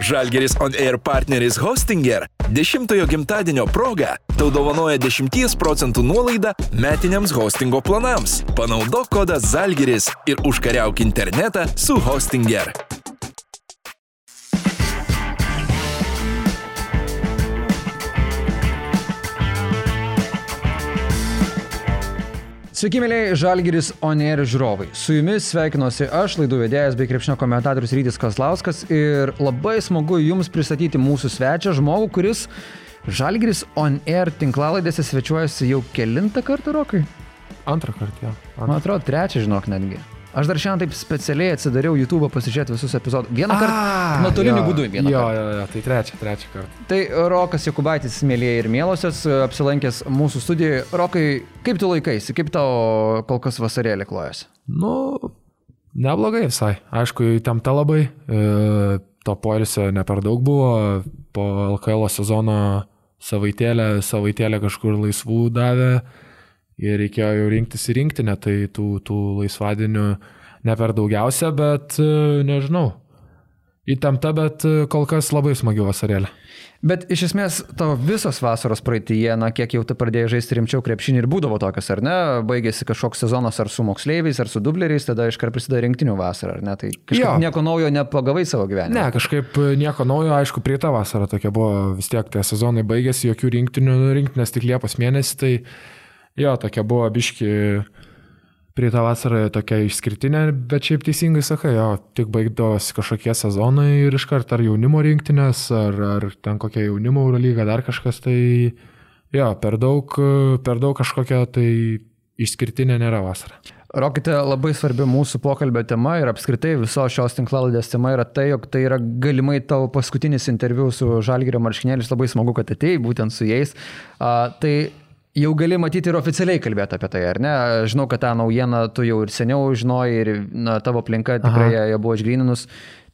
Žalgeris On Air partneris Hostinger 10-ojo gimtadienio proga tau dovanoja 10 procentų nuolaidą metiniams hostingo planams. Panaudok kodą Žalgeris ir užkariauk internetą su Hostinger. Sveiki, mėlyje Žalgiris Oner žiūrovai. Su jumis sveikinuosi aš, laidų vedėjas bei krepšinio komentatorius Rytis Kazlauskas ir labai smagu jums pristatyti mūsų svečią, žmogų, kuris Žalgiris Oner tinklalaidėse svečiuojasi jau kelintą kartą rokai. Antrą kartą, jo. Man atrodo, trečią žinok netgi. Aš dar šiandien taip specialiai atsidariau YouTube pasižiūrėti visus epizodus. Vieną kartą nuotoliniu būdu vieną. Jo, kartą. jo, jo, tai trečią, trečią kartą. Tai Rokas Jokubaitis, mėlyje ir mielosios, apsilankęs mūsų studijoje. Rokai, kaip tu laikaisi, kaip tau kol kas vasarėlė klojasi? Nu, neblogai visai. Aišku, įtempta labai. E, to poilsio ne per daug buvo. Po LKL sezono savaitėlę, savaitėlę kažkur laisvų davė. Ir reikėjo jau rinktis į rinktinę, tai tų, tų laisvadienių ne per daugiausia, bet e, nežinau. Įtempta, bet e, kol kas labai smagi vasarėlė. Bet iš esmės tavo visos vasaros praeitie, na kiek jau tu pradėjai žaisti rimčiau krepšinį ir būdavo tokios, ar ne? Baigėsi kažkoks sezonas ar su moksleiviais, ar su dubleriais, tada iškart prasideda rinktinių vasara, ar ne? Tai kažkaip Jo. nieko naujo nepagavai savo gyvenime. Ne, kažkaip nieko naujo, aišku, prie tą vasarą tokia buvo, vis tiek tie sezonai baigėsi, jokių rinktinių, rinktinės tik Liepos mėnesį, tai jo, tokia buvo biški prie tą vasarą tokia išskirtinė, bet šiaip teisingai sakai, jo, tik baigdavosi kažkokie sezonai ir iškart ar jaunimo rinktinės, ar, ar ten kokia jaunimo Eurolyga, dar kažkas, tai jo, per daug, per daug kažkokia tai išskirtinė nėra vasara. Rokite, labai svarbi mūsų pokalbio tema ir apskritai visos šios tinklalaidės tema yra tai, jog tai yra galimai tavo paskutinis interviu su Žalgirio marškinėlis, labai smagu, kad atėjai būtent su jais. A, tai jau gali matyti ir oficialiai kalbėti apie tai, ar ne? Žinau, kad tą naujieną tu jau ir seniau žinojai ir na, tavo aplinka tikrai ją ją buvo išgrininus.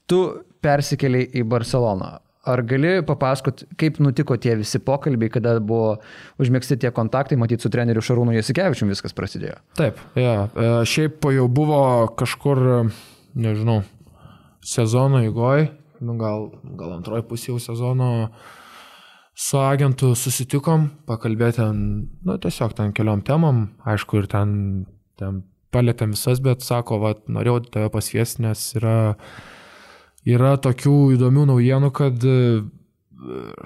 Tu persikeliai į Barceloną. Ar gali papasakot, kaip nutiko tie visi pokalbiai, kada buvo užmėgsti tie kontaktai, matyti su treneriu Šarūnu Jasikevičiu viskas prasidėjo? Taip. E, šiaip jau buvo kažkur, nežinau, sezono įgoj, nu, gal, gal antroji pusė jau sezono su agentu susitikom, pakalbėti ten, nu, tiesiog ten keliom temam, aišku, ir ten, ten palėtėm visas, bet sako, va, norėjau tave pasviesti, nes yra, yra tokių įdomių naujienų, kad e,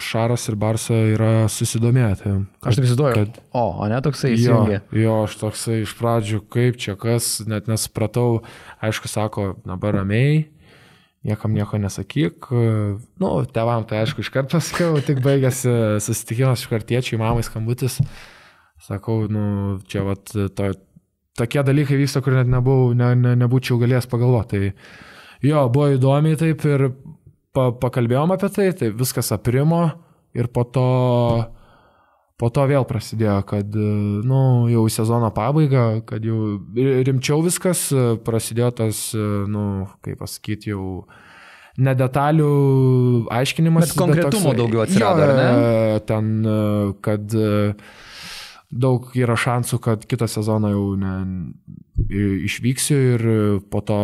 Šaras ir Barsa yra susidomėję. Tai, Aš taip įsivaizduoju. kad O, o ne toksai Jo, įsijungė. jo, aš toksai iš pradžių, kaip čia kas, net nesupratau, aišku, sako, dabar ramiai, niekam nieko nesakyk. Nu, tevam tai aišku, iškart pasakiau, tik baigėsi susitikimas iš kartiečiai, mamai skambutis. Sakau, nu, čia vat, to, tokie dalykai vyksta, kur net nebuvau, ne, ne, nebūčiau galėjęs pagalvoti. Tai jo, buvo įdomiai taip ir pa, pakalbėjom apie tai, tai viskas aprimo ir po to Po to vėl prasidėjo, kad, nu, jau sezono pabaiga, kad jau rimčiau viskas, prasidėjo tas, nu, kaip pasakyti, jau nedetalių aiškinimas. Bet konkretumo daugiau atsirado, ar ne? Ten, kad daug yra šansų, kad kitą sezoną jau ne, išvyksiu ir po to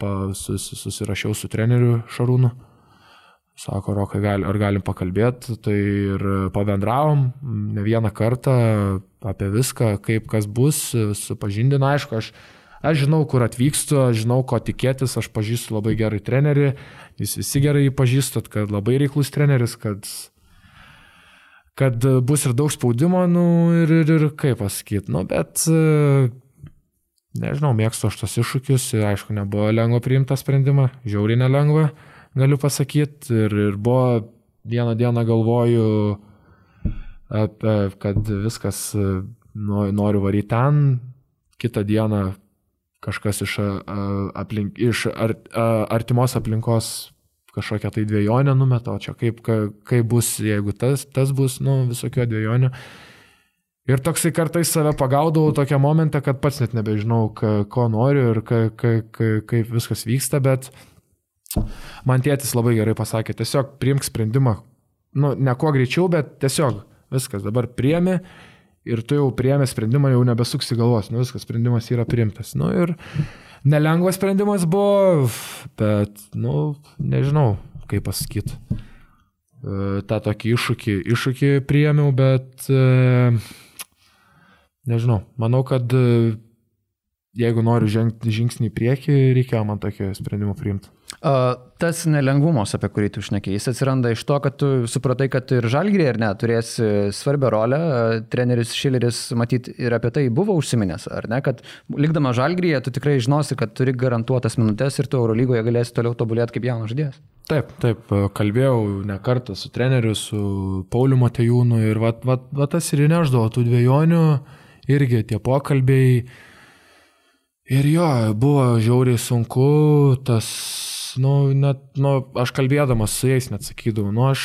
pa, sus, susirašiau su treneriu Šarūnu. Sako, Rokai, gal, ar galim pakalbėti, tai ir pabendravom ne vieną kartą apie viską, kaip kas bus, supažindino, aišku, aš, aš žinau, kur atvykstu, aš žinau, ko tikėtis, aš pažįstu labai gerai trenerį, jūs visi gerai jį pažįstat, kad labai reiklus treneris, kad, kad bus ir daug spaudimo, nu ir, ir, ir kaip pasakyti, nu bet nežinau, mėgstu aš tos iššūkius, aišku, nebuvo lengva priimti tą sprendimą, žiauriai nelengva galiu pasakyti. Ir, ir buvo vieną dieną galvoju, apie, kad viskas noriu varyti ten, kitą dieną kažkas iš, aplink, iš ar, artimos aplinkos kažkokią tai dviejonę numeto, čia kaip, kaip bus, jeigu tas, tas bus, nu, visokio dviejonių. Ir toksai kartais save pagaudavau tokią momentą, kad pats net nebežinau, ko noriu ir ka, ka, ka, kaip viskas vyksta, bet man tėtis labai gerai pasakė, tiesiog priimk sprendimą, nu, ne kuo greičiau, bet tiesiog viskas dabar priemi ir tu jau priemi sprendimą, jau nebesuksi galvos, nu viskas, sprendimas yra priimtas. Nu ir nelengvas sprendimas buvo, bet, nu, nežinau, kaip pasakyti, tą tokį iššūkį, iššūkį priėmiau, bet nežinau, manau, kad jeigu noriu žengti žingsnį į priekį, reikėjo man tokio sprendimo priimti. Tas nelengvumas, apie kurį tu šnekėjai, jis atsiranda iš to, kad tu supratai, kad ir žalgrį ar ne, turės svarbią rolę. Treneris Šileris, matyt, ir apie tai buvo užsiminęs, ar ne, kad likdama žalgryje, tu tikrai žinosi, kad turi garantuotas minutės ir tu Eurolygoje galėsi toliau tobulėti kaip jaunas žaidėjas. Taip, taip, kalbėjau ne kartą su treneriu, su Pauliu Matejūnu ir va, va, va tas ir neždavo tų dviejonių, irgi tie pokalbiai Ir jo, buvo žiauriai sunku, tas, nu, net, nu, aš kalbėdamas su jais net sakydavau, nu, aš,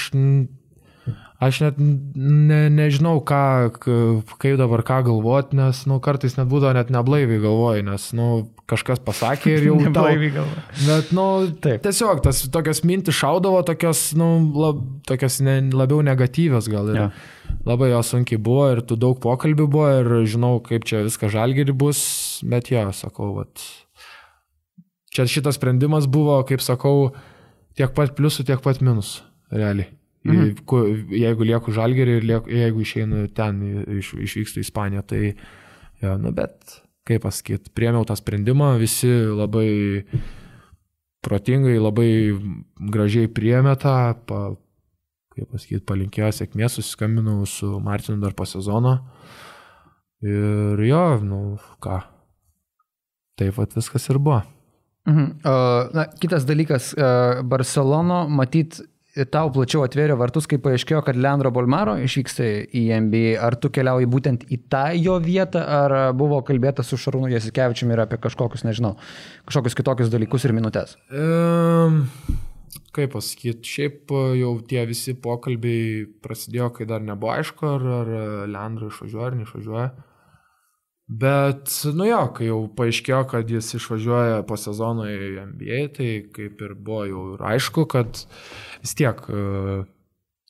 aš net ne, nežinau, ką, kaip dabar ką galvoti, nes, nu, kartais net būdavo net neblaiviai galvoju, nes, nu, kažkas pasakė ir jau neblaiviai galvoju. Bet, nu, Taip. tiesiog tas tokias mintis šaudavo, tokios, nu, lab, tokios ne, labiau negatyvios gal. Ir, ja labai jo sunkiai buvo ir tų daug pokalbių buvo ir žinau, kaip čia viskas žalgiri bus, bet jo, sakau, vat, čia šitas sprendimas buvo, kaip sakau, tiek pat pliusų, tiek pat minusų, realiai. Mhm. Jeigu lieku žalgerį ir lieku, jeigu išeinu ten, iš, išvykstu į Ispaniją, tai, jo, nu, bet, kaip pasakyti, priemiau tą sprendimą, visi labai protingai, labai gražiai priemė tą, pa, kaip pasakyti, palinkėjo sėkmės, susiskambinau su Martinu dar po sezono. Ir jo, nu ką, taip pat viskas ir buvo. Mhm. Na, kitas dalykas, Barcelono, matyt, tau plačiau atvėrė vartus, kai paaiškėjo, kad Leandro Bolmaro išvyksta į NBA. Ar tu keliauji būtent į tą jo vietą, ar buvo kalbėta su Šarūnu Jasikevičiumi ir apie kažkokius, nežinau, kažkokius kitokius dalykus ir minutės? Um, kaip pasakyti, šiaip e, jau tie visi pokalbiai prasidėjo, kai dar nebuvo aišku, ar, ar Leandro išvažiuoja ar neišvažiuoja. Bet, nu jo, kai jau paaiškėjo, kad jis išvažiuoja po sezono į NBA, tai kaip ir buvo jau ir aišku, kad vis tiek e,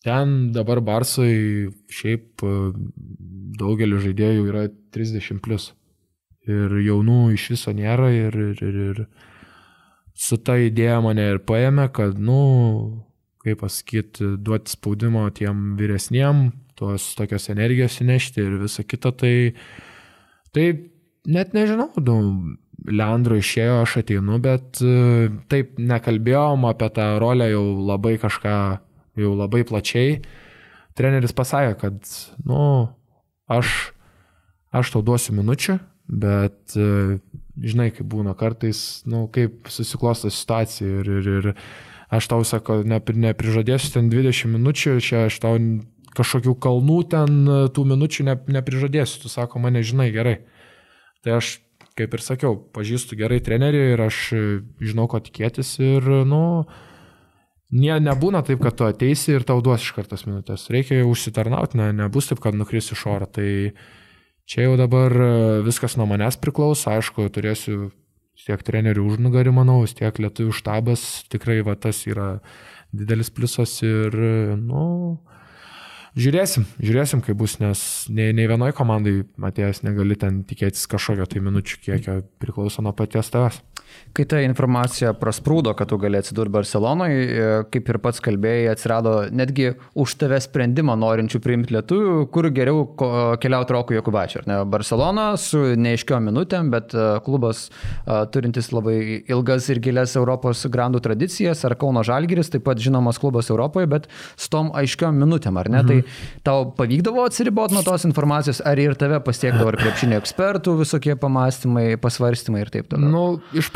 ten dabar Barsui šiaip e, daugeliu žaidėjų yra 30 plus. Ir jaunų iš viso nėra ir, ir, ir, ir su ta idėja mane ir paėmė, kad, nu, kaip pasakyti, duoti spaudimo tiem vyresniem, tos tokios energijos įnešti ir visa kita, tai, tai net nežinau, nu, Leandro išėjo, aš ateinu, bet taip nekalbėjom apie tą rolę jau labai kažką, jau labai plačiai. Treneris pasakė, kad, nu, aš, aš tau duosiu minučių, bet žinai, kaip būna kartais, nu, kaip susiklosto situacija ir, ir, ir aš tau sakau, ne, neprižadėsiu ten 20 minučių, čia aš tau kažkokių kalnų ten tų minučių ne, neprižadėsiu, tu sako, mane žinai gerai. Tai aš, kaip ir sakiau, pažįstu gerai trenerį ir aš žinau, ko tikėtis ir, nu, Nie, nebūna taip, kad tu ateisi ir tau duos iš kartos minutės. Reikia užsitarnauti, ne, nebus taip, kad nukris iš oro. Tai uh, Čia jau dabar e, viskas nuo manęs priklauso, aišku, turėsiu tiek trenerių užnugarį, manau, tiek lietuvių štabas, tikrai va tas yra didelis pliusas ir, nu, žiūrėsim, žiūrėsim, kaip bus, nes nei, nei vienoj komandai atėjęs negali ten tikėtis kažkokio tai minučių kiekio priklauso nuo paties tavęs. Kai ta informacija prasprūdo, kad tu gali atsidurti Barcelonoje, kaip ir pats kalbėjai, atsirado netgi už tave sprendimą norinčių priimti lietuvių, kur geriau keliauti Rokų Jokubačiu. Barcelona su neiškiom minutėm, bet e, klubas uh, turintis labai ilgas ir gilias Europos grandų tradicijas, ar Kauno Žalgiris, taip pat žinomas klubas Europoje, bet su tom aiškiom minutėm, ar ne? Mhm. Tai tau pavykdavo atsiriboti nuo tos informacijos, ar ir tave pasiekdavo ir krepšinio ekspertų visokie pamastymai, pasvarstymai ir taip toliau? Nu,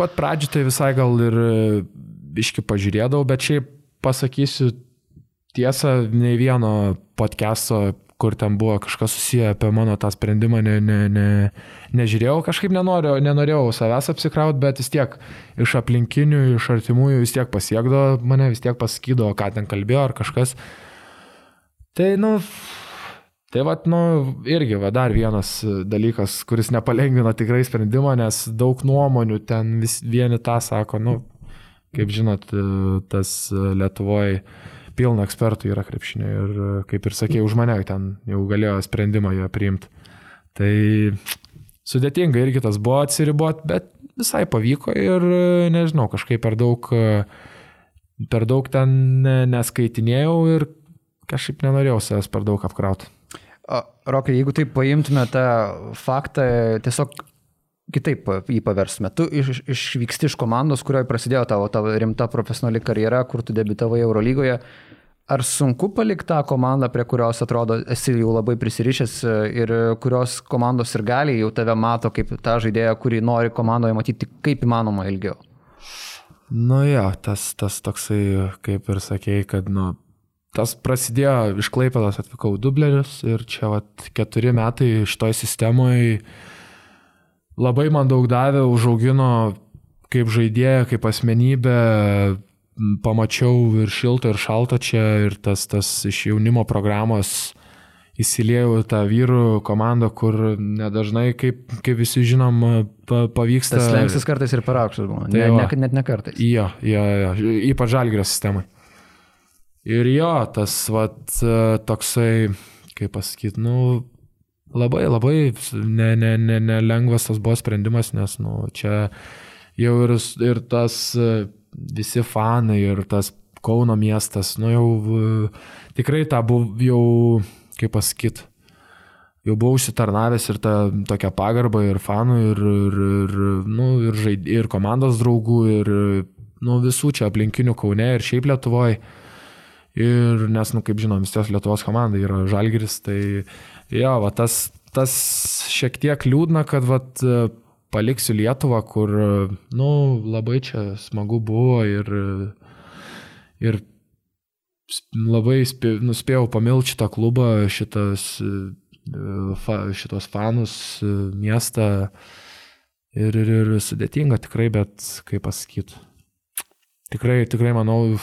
pat pradžių tai visai gal ir e, iški pažiūrėdavau, bet šiaip pasakysiu tiesą, nei vieno podcast'o, kur ten buvo kažkas susiję apie mano tą sprendimą, ne, ne, ne, nežiūrėjau, kažkaip nenoriu, nenorėjau savęs apsikrauti, bet vis tiek iš aplinkinių, iš artimųjų vis tiek pasiekdavo mane, vis tiek pasakydavo, ką ten kalbėjo ar kažkas. Tai, nu, Tai vad, nu, irgi, va, dar vienas dalykas, kuris nepalengvina tikrai sprendimą, nes daug nuomonių ten vis vieni tą sako, nu, kaip žinot, tas Lietuvoje pilna ekspertų yra krepšinė ir, kaip ir sakė, už mane ten jau galėjo sprendimą ją priimti. Tai sudėtinga irgi tas buvo atsiribot, bet visai pavyko ir, nežinau, kažkaip per daug per daug ten neskaitinėjau ir kažkaip nenorėjau savęs per daug apkrauti. Rokai, jeigu taip paimtume tą faktą, tiesiog kitaip jį paverstume. Tu iš, išvyksti iš komandos, kurioje prasidėjo tavo, tavo rimta profesionali karjera, kur tu debitavai Eurolygoje. Ar sunku palikti tą komandą, prie kurios atrodo esi jau labai prisirišęs ir kurios komandos ir gali jau tave mato kaip tą žaidėją, kurį nori komandoje matyti kaip įmanoma ilgiau? Nu jo, tas, tas toksai, kaip ir sakėjai, kad nu, tas prasidėjo iš Klaipėdos atvykau dublerius ir čia vat, keturi metai šitoj sistemoje labai man daug davė, užaugino kaip žaidėja, kaip asmenybė, pamačiau ir šilto, ir šalto čia, ir tas, tas iš jaunimo programos įsiliejau tą vyrų komandą, kur nedažnai, kaip, kaip visi žinom, pavyksta. Tas lenksis kartais ir per aukštas buvo, tai ne, ne, net ne kartais. Jo, jo, jo, ypač žalgrio sistemai. Ir jo, tas vat, toksai, kaip pasakyti, nu, labai, labai nelengvas ne, ne, ne, ne tas buvo sprendimas, nes, nu, čia jau ir, ir tas visi fanai ir tas Kauno miestas, nu jau tikrai tą buvo jau, kaip pasakyt, jau buvau užsitarnavęs ir tą tokią pagarbą ir fanų, ir, ir, ir, nu, ir, žaid, ir komandos draugų, ir nu, visų čia aplinkinių Kaune ir šiaip Lietuvoje. Ir nes, nu, kaip žinom, vis tiek Lietuvos komanda yra Žalgiris, tai jo, va, tas, tas šiek tiek liūdna, kad va, paliksiu Lietuvą, kur, nu, labai čia smagu buvo ir, ir labai spė, nuspėjau pamilti šitą klubą, šitas, šitos fanus, miestą. Ir, ir, ir sudėtinga tikrai, bet kaip pasakyti. Tikrai, tikrai manau,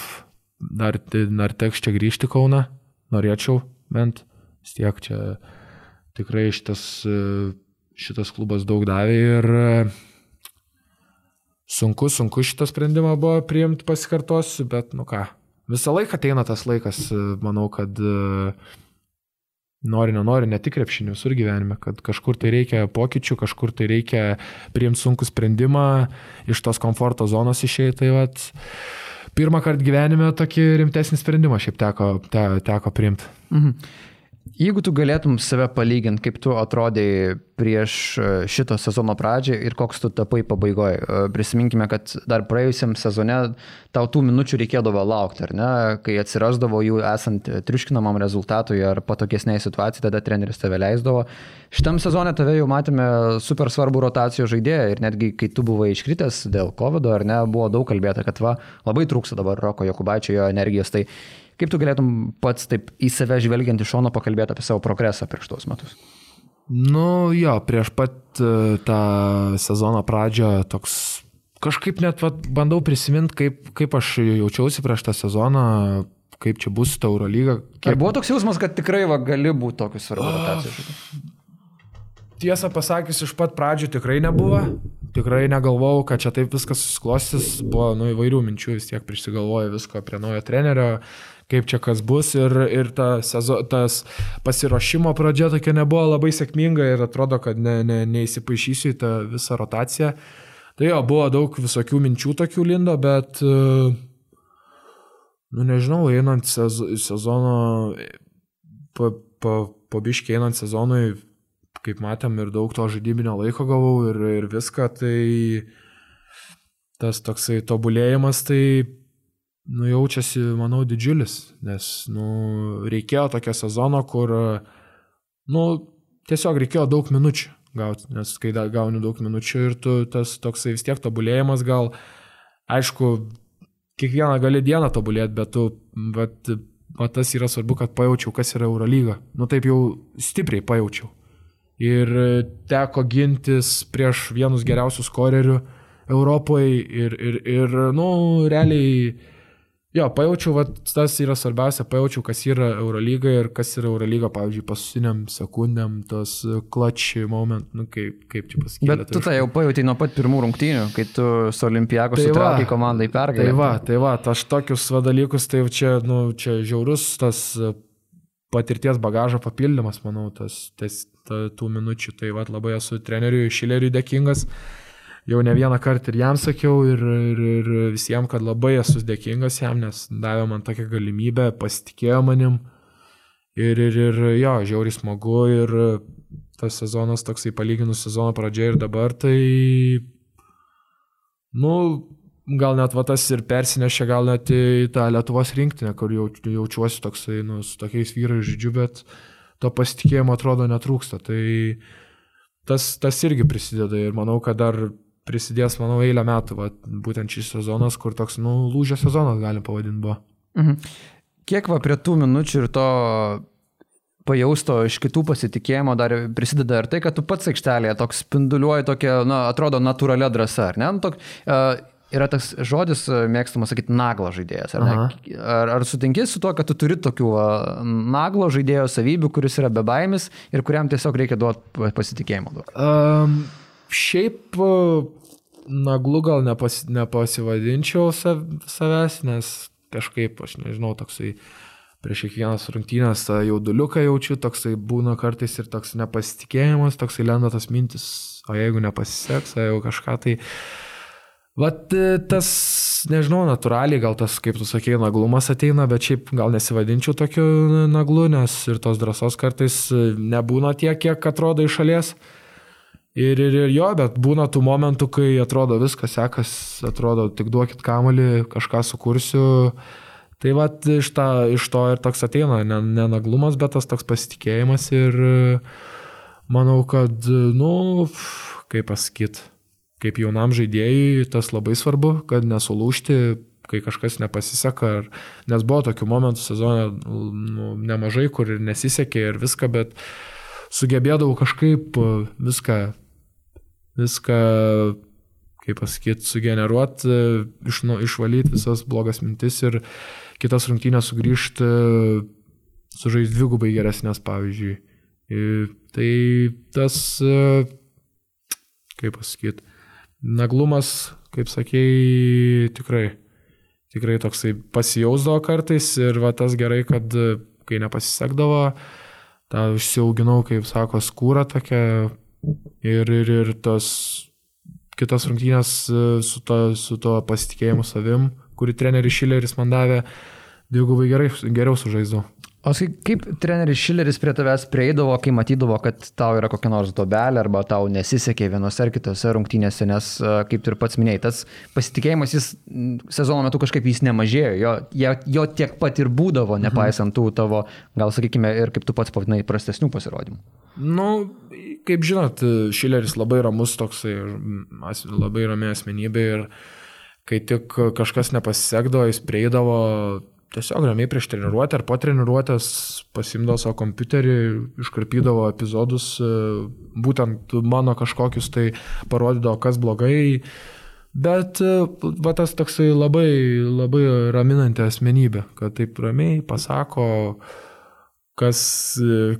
dar, dar teks čia grįžti Kauna, norėčiau bent, vis tiek čia tikrai šitas šitas klubas daug davė ir sunku, sunku šitą sprendimą buvo priimti, pasikartosiu, bet nu ką, visą laiką ateina tas laikas, manau, kad nori, nenori, ne tik krepšinių, visur gyvenime, kad kažkur tai reikia pokyčių, kažkur tai reikia priimti sunkų sprendimą, iš tos komforto zonos išėjti. Tai vat, pirmą kartą gyvenime tokį rimtesnį sprendimą šiaip teko, te, teko priimti. Mhm. Jeigu tu galėtum save palyginti, kaip tu atrodai prieš e, šito sezono pradžią ir koks tu tapai pabaigoje. Prisiminkime, kad dar praėjusiam sezone tau tų minučių reikėdavo laukti, ar ne? Kai atsirasdavo jų esant triuškinamam rezultatui ar patokesniai situacijai, tada treneris tave leisdavo. Šitam sezone tave jau matėme super svarbu rotacijos žaidėją ir netgi kai tu buvai iškritęs dėl COVID, ar ne, buvo daug kalbėta, kad va, labai trūksta dabar Roko Jokubaičio jo energijos. Tai Kaip tu galėtum pats taip į save žvelgiant iš šono pakalbėti apie savo progresą prieš tuos metus? Nu jo, prieš pat e, tą sezono pradžią toks kažkaip net vat, bandau prisiminti, kaip, kaip aš jaučiausi prieš tą sezoną, kaip čia bus ta Eurolyga. Kiek... Ar buvo toks jausmas, kad tikrai va, gali būti tokius svarbu rotacijos? Tiesą pasakius, iš pat pradžių tikrai nebuvo. Tikrai negalvojau, kad čia taip viskas susiklostys. Buvo nu, įvairių minčių, vis tiek prisigalvoju visko prie naujo trenerio kaip čia kas bus ir, ir ta sezo, tas pasiruošimo pradžia tokia nebuvo labai sėkminga ir atrodo, kad ne, ne, neįsipaišysiu į tą visą rotaciją. Tai jo, buvo daug visokių minčių tokių lindo, bet, nu nežinau, einant sezono, po, po, po biškiai einant sezonui, kaip matėm, ir daug to žaidybinio laiko gavau ir, ir viską, tai tas toksai tobulėjimas, tai nu, jaučiasi, manau, didžiulis, nes nu, reikėjo tokio sezono, kur nu, tiesiog reikėjo daug minučių gauti, nes kai gauni daug minučių ir tu tas toksai vis tiek tobulėjimas gal, aišku, kiekvieną gali dieną tobulėti, bet tu, bet, bet tas yra svarbu, kad pajaučiau, kas yra Eurolyga. Nu taip jau stipriai pajaučiau. Ir teko gintis prieš vienus geriausių skorerių Europoje ir, ir, ir nu, realiai Jo, pajaučiau, va, tas yra svarbiausia, pajaučiau, kas yra Eurolyga ir kas yra Eurolyga, pavyzdžiui, paskutiniam sekundėm, tos klačiai moment, nu kaip, kaip čia pasakyti. Bet tu tai jau pajautai nuo pat pirmų rungtynių, kai tu su Olimpijakos tai sutraukai komandą į pergalę. Tai va, tai va, aš tokius va dalykus, tai čia, nu, čia žiaurus tas patirties bagažo papildymas, manau, tas, tas ta, tų minučių. Tai va, labai esu treneriui Šileriui dėkingas jau ne vieną kartą ir jam sakiau, ir, ir, ir visiems, kad labai esu dėkingas jam, nes davė man tokią galimybę, pasitikėjo manim. Ir, ir, ir jo, žiauriai smagu ir tas sezonas toksai palyginus sezono pradžia ir dabar, tai, nu, gal net va tas ir persinešė gal net į tą Lietuvos rinktinę, kur jau, jaučiuosi toksai, nu, su tokiais vyrais žydžiu, bet to pasitikėjimo atrodo netrūksta. Tai tas, tas irgi prisideda ir manau, kad dar prisidės, manau, eilę metų, va, būtent šis sezonas, kur toks, nu, lūžio sezonas galim pavadinti buvo. Mhm. Kiek va prie tų minučių ir to pajausto iš kitų pasitikėjimo dar prisideda ir tai, kad tu pats aikštelėje toks spinduliuoji tokia, na, atrodo, natūralia drąsa, ar ne? Nu, tok, uh, yra tas žodis, mėgstamas sakyti, naglo žaidėjas. Ar, ne? ar, ar sutinki su tuo, kad tu turi tokių naglo žaidėjo savybių, kuris yra bebaimis ir kuriam tiesiog reikia duoti pasitikėjimo? Um, šiaip naglu gal nepas, nepasivadinčiau sav, savęs, nes kažkaip, aš nežinau, toksai prieš kiekvienas rungtynės tą jauduliuką jaučiu, toksai būna kartais ir toks nepasitikėjimas, toksai lenda tas mintis, o jeigu nepasiseks, o jeigu kažką tai... Vat e, tas, nežinau, natūraliai gal tas, kaip tu sakei, naglumas ateina, bet šiaip gal nesivadinčiau tokiu naglu, nes ir tos drąsos kartais nebūna tiek, kiek atrodo iš šalies. Ir, ir, ir jo, bet būna tų momentų, kai atrodo viskas sekas, atrodo tik duokit kamalį, kažką sukursiu. Tai va iš, ta, iš to ir toks ateina, ne, ne bet tas toks pasitikėjimas ir manau, kad, nu, kaip pasakyti, kaip jaunam žaidėjui tas labai svarbu, kad nesulūšti, kai kažkas nepasiseka, ar, nes buvo tokių momentų sezone nu, nemažai, kur ir nesisekė ir viską, bet sugebėdavau kažkaip viską viską, kaip pasakyti, sugeneruoti, iš, nu, išvalyti visas blogas mintis ir kitas rungtynės sugrįžti, sužaisti dvigubai geresnės, pavyzdžiui. Ir tai tas, kaip pasakyti, naglumas, kaip sakėjai, tikrai, tikrai toksai pasijausdavo kartais ir va tas gerai, kad kai nepasisekdavo, tą užsiauginau, kaip sako, skūrą tokią Ir, ir, ir tos kitas rungtynės e, su to, su to pasitikėjimu savim, kurį treneris Šileris man davė, dvigubai gerai, geriau sužaisdavau. O kaip treneris Šileris prie tavęs prieidavo, kai matydavo, kad tau yra kokia nors dobelė arba tau nesisekė vienose ar kitose rungtynėse, nes, e, kaip ir pats minėjai, tas pasitikėjimas jis sezono metu kažkaip jis nemažėjo, jo, jo, jo tiek pat ir būdavo, mhm. nepaisant tų tavo, gal sakykime, ir kaip tu pats pavadinai, prastesnių pasirodymų. Nu, kaip žinot, Šileris labai ramus toksai, labai rami asmenybė ir kai tik kažkas nepasisekdavo, jis prieidavo tiesiog ramiai prieš treniruotę ar po treniruotės pasimdavo savo kompiuterį, iškarpydavo epizodus, būtent mano kažkokius tai parodydavo, kas blogai. Bet va tas toksai labai, labai raminanti asmenybė, kad taip ramiai pasako, uh, kas,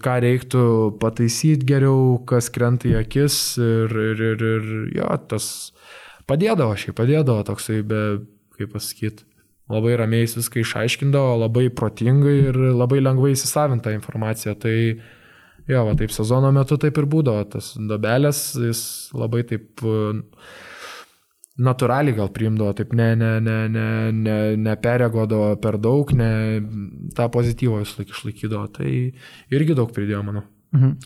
ką reiktų pataisyti geriau, kas krenta į akis ir, ir, ir, ir jo, tas padėdavo, šiaip padėdavo toksai, be, kaip pasakyti, labai ramiai viską išaiškindavo, labai protingai ir labai lengvai įsisavintą informaciją. Tai jo, va taip sezono metu taip ir būdavo, tas dobelės jis labai taip natūraliai gal priimdavo, taip ne, ne, ne, ne, ne, neperegodavo per daug, ne, tą pozityvą vis laik išlaikydavo. Tai irgi daug pridėjo, manau. Mhm.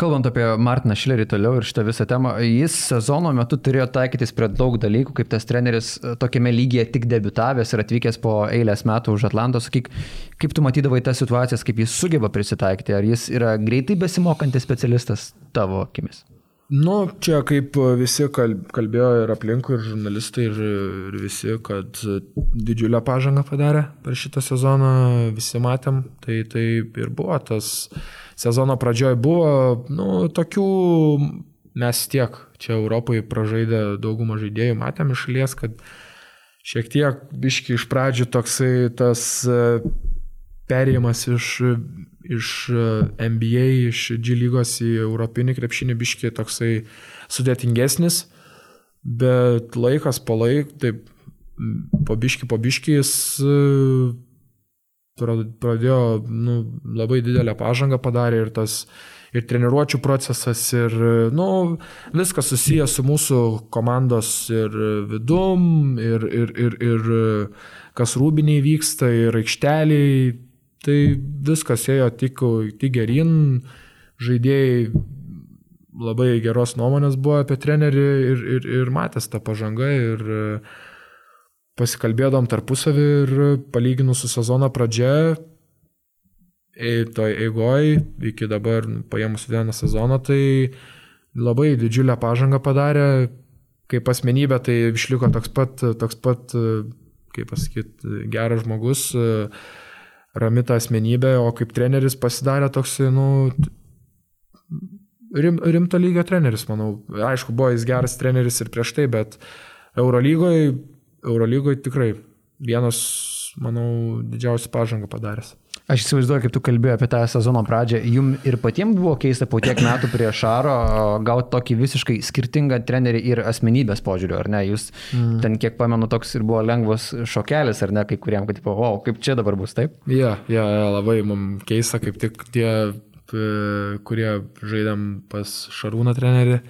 Kalbant apie Martiną Šilerį toliau ir šitą visą temą, jis sezono metu turėjo taikytis prie daug dalykų, kaip tas treneris e, tokiame lygyje tik debitavęs ir atvykęs po eilės metų už Atlanto. Sakyk, kaip tu matydavai tas situacijas, kaip jis sugeba prisitaikyti, ar jis yra greitai besimokantis specialistas tavo akimis? Nu, čia kaip visi kalbėjo ir aplinkui, ir žurnalistai, ir, ir visi, kad didžiulę pažangą padarė per šitą sezoną, visi matėm, tai taip ir buvo. Tas sezono pradžioj buvo, nu, tokių mes tiek čia Europoje pražaidę daugumą žaidėjų, matėm iš šalies, kad šiek tiek biški iš pradžių toksai tas perėjimas iš iš e, NBA, iš G lygos į Europinį krepšinį biškiai toksai sudėtingesnis, bet laikas po laik, taip po biški po biški jis e, pradėjo nu, labai didelę pažangą padarė ir tas ir treniruočio procesas, ir, nu, viskas susijęs su mūsų komandos ir vidum, ir, ir, ir, ir kas rūbiniai vyksta, ir aikšteliai. Tai viskas ėjo tik, tik gerin, žaidėjai labai geros nuomonės buvo apie trenerį ir, ir, ir matęs tą pažangą ir pasikalbėdom tarpusavį ir palyginus su sezono pradžia, toj eigoj iki dabar paėmus vieną sezoną, tai labai didžiulę pažangą padarė. Kaip asmenybė tai išliko toks pat, toks pat kaip pasakyti, geras žmogus, ramita asmenybė, o kaip treneris pasidarė toks, nu, rim, rimto lygio treneris, manau. Aišku, buvo jis geras treneris ir prieš tai, bet Eurolygoje, Eurolygoje tikrai vienas, manau, didžiausią pažangą padaręs. Aš įsivaizduoju, kaip tu kalbėjai apie tą sezono pradžią. Jums ir patiems buvo keista po tiek metų prie Šaro gauti tokį visiškai skirtingą trenerį ir asmenybės požiūrių, ar ne? Jūs mm. ten, kiek pamenu, toks ir buvo lengvas šokelis, ar ne, kai kuriem, kad, o, wow, kaip čia dabar bus, taip? Ja, ja, ja labai mums keista, kaip tik tie, kurie žaidėm pas Šarūną trenerį.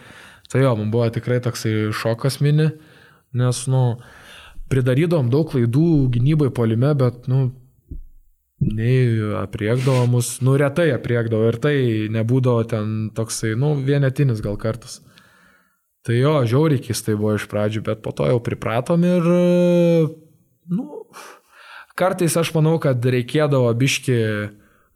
Tai jo, mums buvo tikrai toksai šokas mini, nes, nu, pridarydom daug klaidų gynybai polime, bet, nu, nei apriekdavo mus, nu retai apriekdavo ir tai nebūdavo ten toksai, nu vienetinis gal kartas. Tai jo, žiauriai keistai buvo iš pradžių, bet po to jau pripratom ir, nu, kartais aš manau, kad reikėdavo biški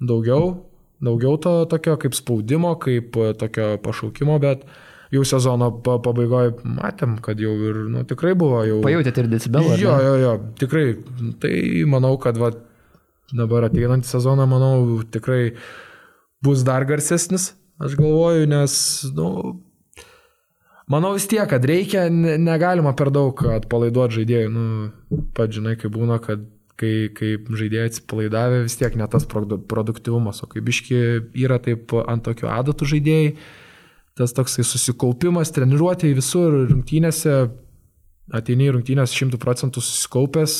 daugiau, daugiau to tokio kaip spaudimo, kaip tokio pašaukimo, bet jau sezono pabaigoje matėm, kad jau ir, nu, tikrai buvo jau. Pajutėte ir decibelą? Jo, jo, jo, tikrai. Tai manau, kad, va, dabar ateinantį sezoną, manau, tikrai bus dar garsesnis, aš galvoju, nes, nu, manau vis tiek, kad reikia, negalima per daug atpalaiduoti žaidėjų, nu, pat žinai, kaip būna, kad kai, kai žaidėjai atsipalaidavę, vis tiek ne tas produktivumas, o kaip biški yra taip ant tokių adatų žaidėjai, tas toksai susikaupimas, treniruotėjai visur, rungtynėse, ateini į rungtynės šimtų procentų susikaupęs,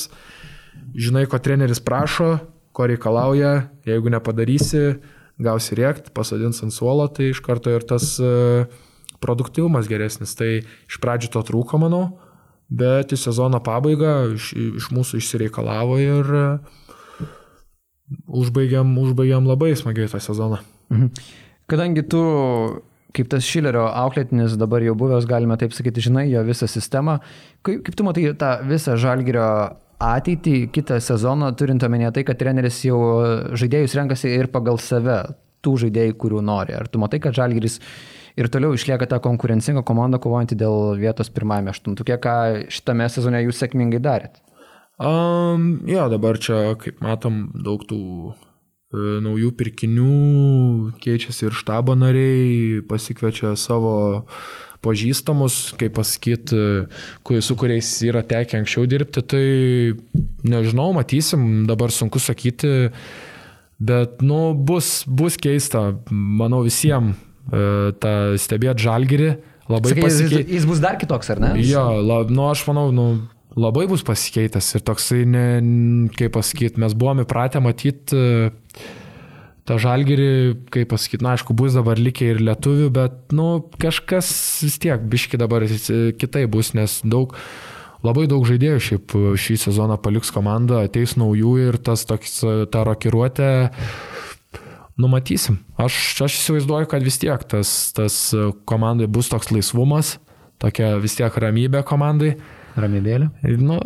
žinai, ko treneris prašo, ko reikalauja, jeigu nepadarysi, gausi rėkt, pasodins ant suolo, tai iš karto ir tas e, produktivumas geresnis. Tai iš pradžių to trūko, manau, bet į sezono pabaigą iš, iš mūsų išsireikalavo ir e, užbaigiam, užbaigiam labai smagiai tą sezoną. Mhm. Kadangi tu kaip tas Šilerio auklėtinis dabar jau buvęs, galime taip sakyti, žinai jo visą sistemą, kaip, kaip tu matai tą visą žalgerio ateitį, kitą sezoną, turint omenyje tai, kad treneris jau žaidėjus renkasi ir pagal save, tų žaidėjų, kurių nori. Ar tu matai, kad Žalgiris ir toliau išlieka ta konkurencinga komanda kovojanti dėl vietos pirmame aštuntukė, ką šitame sezone jūs sėkmingai darėt? Um, jo, dabar čia, kaip matom, daug tų e, naujų pirkinių, keičiasi ir štabo nariai, pasikviečia savo pažįstamus, kaip pasakyti, su kuriais yra tekę anksčiau dirbti, tai nežinau, matysim, dabar sunku sakyti, bet, nu, bus, bus keista, manau, visiems e, stebėti žalgyrį. Labai pasikeitęs. Jis, jis bus dar kitoks, ar ne? Jo, la, nu, aš manau, nu, labai bus pasikeitęs ir toksai, ne, kaip pasakyti, mes buvome įpratę matyti tą žalgerį, kaip pasakyti, na, aišku, bus dabar likę ir lietuvių, bet, nu, kažkas vis tiek, biški dabar kitai bus, nes daug, labai daug žaidėjų šiaip šį sezoną paliks komandą, ateis naujų ir tas toks, ta rokiruotė, numatysim. Aš, aš įsivaizduoju, kad vis tiek tas, tas komandai bus toks laisvumas, tokia vis tiek ramybė komandai. Ramybėlė? Nu,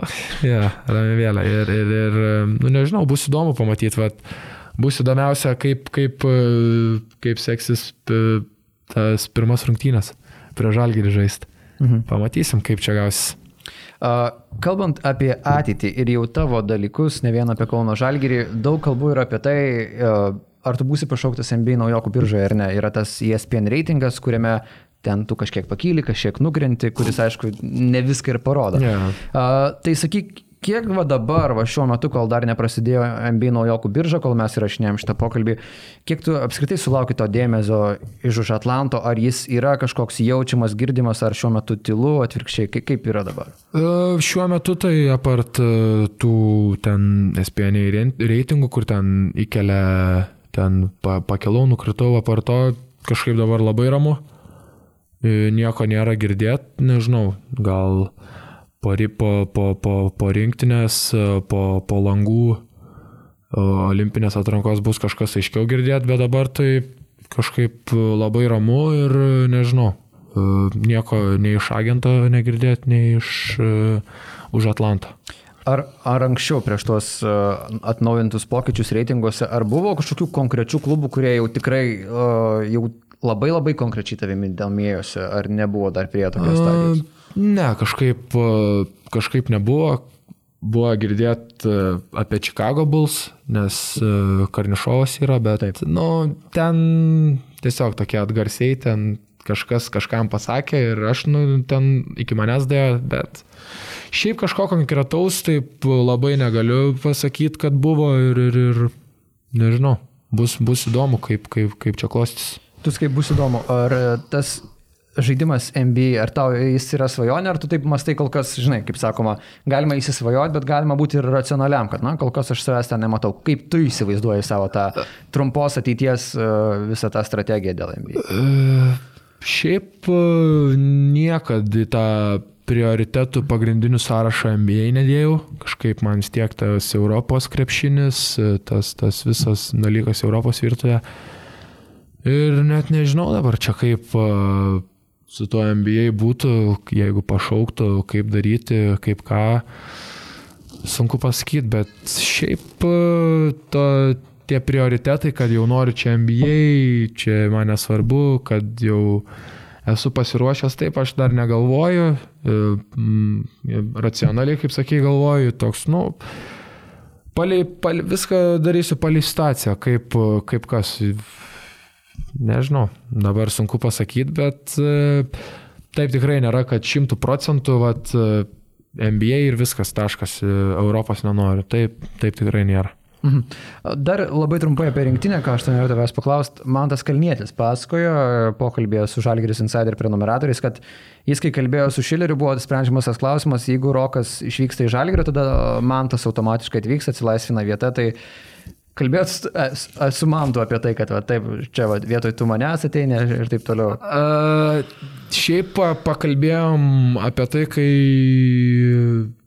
ja, ramybėlė. Ir, ir, ir, nu, nežinau, bus įdomu pamatyti, vad bus įdomiausia, kaip, kaip, e, kaip seksis e, tas pirmas rungtynės prie žalgirį žaisti. Mhm. Pamatysim, kaip čia gausis. Kalbant apie ateitį ir jau tavo dalykus, ne vien apie Kauno Žalgirį, daug kalbų yra apie tai, e, ar tu būsi pašauktas NBA naujokų biržoje ar ne. Yra tas ESPN reitingas, kuriame ten tu kažkiek pakyli, kažkiek nukrenti, kuris aišku ne viską ir parodo. Yeah. Uh, tai sakyk, kiek va dabar, va šiuo metu, kol dar neprasidėjo MB naujokų birža, kol mes įrašinėjom šitą pokalbį, kiek tu apskritai sulauki to dėmesio iš už Atlanto, ar jis yra kažkoks jaučiamas, girdimas, ar šiuo metu tylu, atvirkščiai, kaip, kaip yra dabar? Uh, šiuo metu tai apart uh, tų ten SPN reitingų, kur ten įkelia, ten pa, pakilau, nukritau, apart to kažkaip dabar labai ramu. E, Nieko nėra girdėti, nežinau, gal ri- po, po, po, po rinktinės, e, po, po langų e, olimpinės atrankos bus kažkas aiškiau girdėti, bet dabar tai kažkaip labai ramu ir e, nežinau, e, nieko nei iš agento negirdėti, nei iš uh, už Atlantą. Ar, ar anksčiau prieš tuos uh, atnaujintus pokyčius reitinguose, ar buvo kažkokių konkrečių klubų, kurie jau tikrai uh, jau labai labai konkrečiai tavimi domėjosi, ar nebuvo dar prie tokios stadijos? Ne, kažkaip, e, kažkaip nebuvo. Buvo girdėti apie Chicago Bulls, nes e, Karnišovas yra, bet Taip. nu, ten tiesiog tokie atgarsiai, ten kažkas kažkam pasakė ir aš nu, ten iki manęs dėjo, bet šiaip kažko konkretaus taip labai negaliu pasakyti, kad buvo ir, ir, ir nežinau, bus, bus įdomu, kaip, kaip, kaip čia klostys. Tu kaip bus įdomu, ar e, tas žaidimas NBA, ar tau jis yra svajonė, ar tu taip mastai kol kas, žinai, kaip sakoma, galima įsisvajoti, bet galima būti ir racionaliam, kad, na, kol kas aš savęs ten nematau. Kaip tu įsivaizduoji savo tą trumpos ateities e, visą tą strategiją dėl NBA? E, Šiaip e, niekad į tą prioritetų pagrindinių sąrašą NBA nedėjau. Kažkaip man tiek tas Europos krepšinis, tas, tas visas dalykas Europos virtuvė. Ir net nežinau dabar čia kaip e, su tuo NBA būtų, jeigu pašauktų, kaip daryti, kaip ką. Sunku pasakyti, bet šiaip e, to, tie prioritetai, kad jau noriu čia NBA, čia man nesvarbu, kad jau esu pasiruošęs, taip aš dar negalvoju, e, racionaliai, kaip sakai, galvoju, toks, nu, palei, palei, viską darysiu palei situaciją, kaip, kaip kas, nežinau, dabar sunku pasakyti, bet e, taip tikrai nėra, kad šimtų procentų, vat, e, NBA ir viskas taškas, e, Europos nenoriu, taip, taip tikrai nėra. Mhm. Dar labai trumpai apie rinktinę, ką aš norėjau tavęs paklausti. Man tas Kalnietis pasakojo pokalbėje su Žalgiris Insider prenumeratoriais, kad jis, kai kalbėjo su Šileriu, buvo sprendžiamas tas klausimas, jeigu Rokas išvyksta į Žalgirį, tada man tas automatiškai atvyks, atsilaisvina vieta. Tai kalbėjot su, su- Mantu apie tai, kad va, taip, čia va, vietoj tu manęs ateini ir taip toliau. A, šiaip pa- pakalbėjom apie tai, kai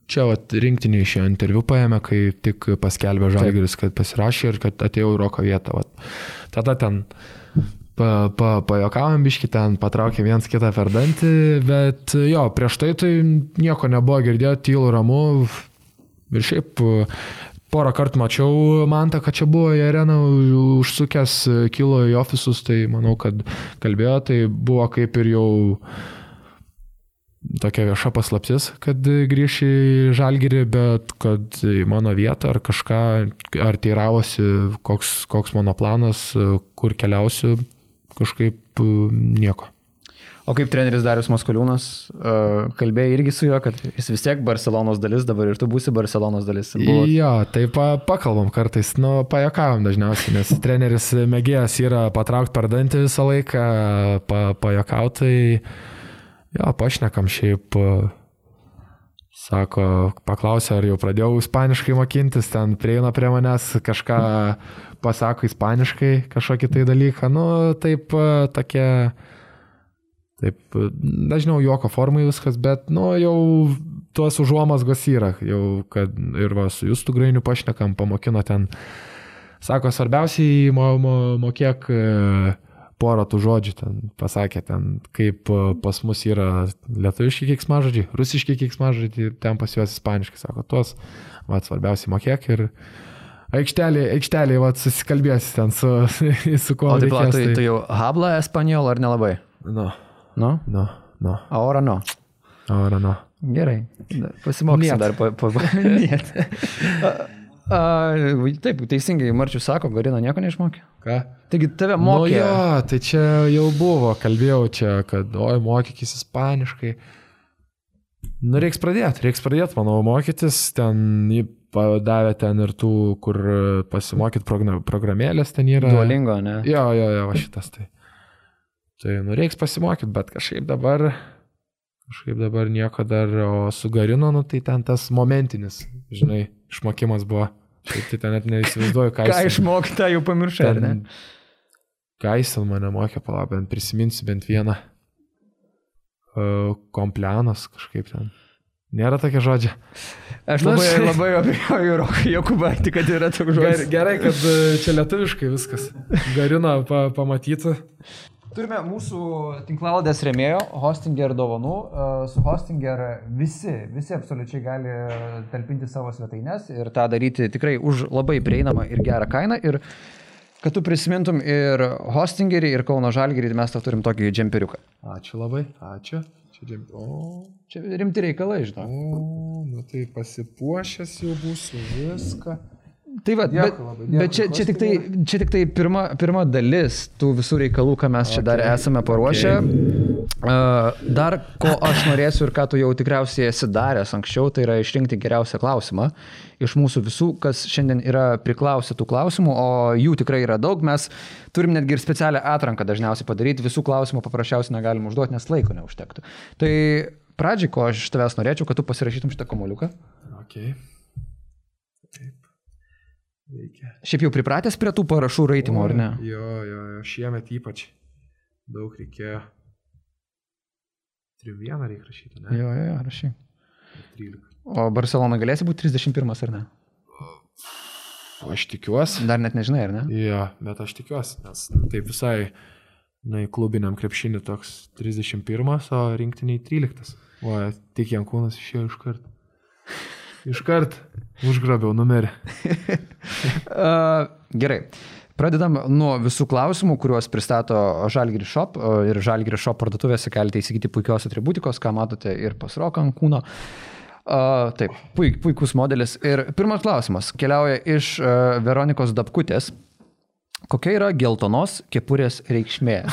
čia vat, rinktinį iš interviu paėmė, kai tik paskelbė Žalgiris, kad pasirašė ir kad atėjo Roko vietą. Vat. Tada ten pa, pa, pajokavom biškį, ten patraukė viens kitą per dantį, bet jo, prieš tai tai nieko nebuvo girdėti, tylu ramu. Ir šiaip porą kartų mačiau Mantą, kad čia buvo į areną užsukęs, kilo į ofisus, tai manau, kad kalbėjo, tai buvo kaip ir jau tokia vieša paslaptis, kad grįš į žalgyrį, bet kad į mano vietą ar kažką, ar teiravosi, koks, koks mano planas, kur keliausiu, kažkaip nieko. O kaip treneris Darius Maskoliūnas e, kalbėjo irgi su juo, kad jis vis tiek Barcelonos dalis dabar ir tu būsi Barcelonos dalis. Buvo... Jo, tai pa, pakalbam kartais, nu, pajakavom dažniausiai, nes treneris mėgėjas yra patraukti per dantį visą laiką, pa, pajakauti, tai jo, pašnekam šiaip. Sako, paklausė, ar jau pradėjau ispaniškai mokintis, ten prieina prie manęs, kažką pasako ispaniškai, kažkokį tai dalyką, nu, taip, tokia, taip, dažniau juoko formai viskas, bet, nu, jau tuos užuomasgos yra, jau, kad ir va, su jūsų grainiu pašnekam, pamokino ten, sako, svarbiausiai mo, mo, mokėk porą tų žodžių ten pasakė, ten kaip pas mus yra lietuviški keiksmažodžiai, rusiški keiksmažodžiai, ten pas juos ispaniškai, sako, tuos, va, svarbiausiai mokėk ir aikštelė, aikštelė, va, susikalbėsi ten su, su kuo. O taip, reikės, tu, tu jau habla espanjol ar nelabai? No, Nu? no, no. Ahora no. Ahora no. Gerai. Pasimokysim Niet. dar. Pa. Niet. A, taip, teisingai, Marčius sako, Garina nieko neišmokė. Ką? Taigi tave Nu mokė. jo, tai čia jau buvo, kalbėjau čia, kad, oi, mokykis ispaniškai. Nu, reiks pradėti, reiks pradėti, manau, mokytis. Ten jį davė ten ir tų, kur pasimokyti progra- programėlės ten yra. Duolingo, ne? Jo, jo, jo, šitas tai. Tai, nu, reiks pasimokyti, bet kažkaip dabar, kažkaip dabar nieko dar, o su Garino, nu, tai ten tas momentinis, žinai, išmokimas buvo. Šiaip tai ten net neįsivaizduoju, ką Ką išmokta, jau pamiršai, ar ne? ką jis mane mokė, palabent, prisiminsiu bent vieną. Uh, komplianas kažkaip ten. Nėra tokia žodžia. Aš Na, labai, šiaip- labai abejoju Rokui Jokubaitai, kad yra toks žodis. gerai, kad e, čia lietuviškai viskas. Garina pa, pamatyti. Turime mūsų tinklalodės remėjo, Hostinger dovanų. E, Su Hostinger visi, visi absoliučiai gali talpinti savo svetainės ir tą daryti tikrai už labai prieinamą ir gerą kainą. Ir kad tu prisimintum ir Hostingerį, ir Kauno Žalgerį, mes tau turim tokį džemperiuką. Ačiū labai, ačiū. Čia džem... O, Čia rimti reikalai, žinau. o, nu tai pasipuošęs jau būsiu viską. Tai va, Dėkui bet, labai, dėkui, bet čia, čia tik tai, čia tik tai pirma, pirma dalis tų visų reikalų, ką mes čia dar Okay. esame paruošę. Uh, dar ko aš norėsiu ir ką tu jau tikriausiai esi daręs anksčiau, tai yra išrinkti geriausią klausimą iš mūsų visų, kas šiandien yra priklausę tų klausimų, o jų tikrai yra daug. Mes turim netgi ir specialią atranką dažniausiai padaryti, visų klausimų paprasčiausiai negalim užduoti, nes laiko neužtektų. Tai pradžiai, ko aš iš tavęs norėčiau, kad tu pasirašytum šitą komoliuką. Ok. Veikia. Šiaip jau pripratęs prie tų parašų raitimo, ar ne? Jo, jo, jo, šiemet ypač daug reikėjo. 3-1 reikia rašyti, ne? Jo, jo, jo, rašy. 13. O Barcelona galėsi būti 31 ar ne? O aš tikiuosi. Dar net nežinai, ar ne? Jo, bet aš tikiuosi, nes nu, taip visai, na, į klubiniam krepšinį toks 31, o rinktiniai 13. O tik Jankūnas išėjo iš karto. Iš karto užgrabiau numerį. Gerai. Pradedam nuo visų klausimų, kuriuos pristato Žalgiri Shop ir Žalgiri Shop parduotuvėse galite įsigyti puikios atributikos, ką matote ir pasroką ant kūno. Uh, taip, puik, puikus modelis. Ir pirmas klausimas keliauja iš uh, Veronikos Dabkutės. Kokia yra geltonos kepurės reikšmė?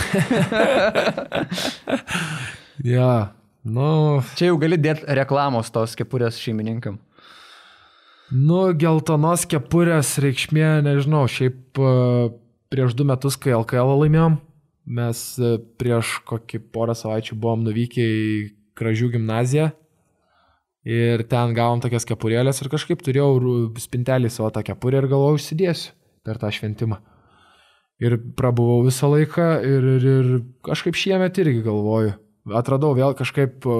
Ja, nu, Čia jau gali dėti reklamos tos kepurės šeimininkam. Nu, geltonos kepurės reikšmė, nežinau, šiaip e, prieš du metus, kai LKL laimėjom, mes e, prieš kokį porą savaičių buvom nuvykę į Kražių gimnaziją ir ten gavom tokias kepurėlės ir kažkaip turėjau spintelį savo tą kepurę ir galvojau, užsidėsiu per tą šventimą. Ir prabuvau visą laiką ir, ir, ir kažkaip šiemet irgi galvoju. Atradau vėl kažkaip e,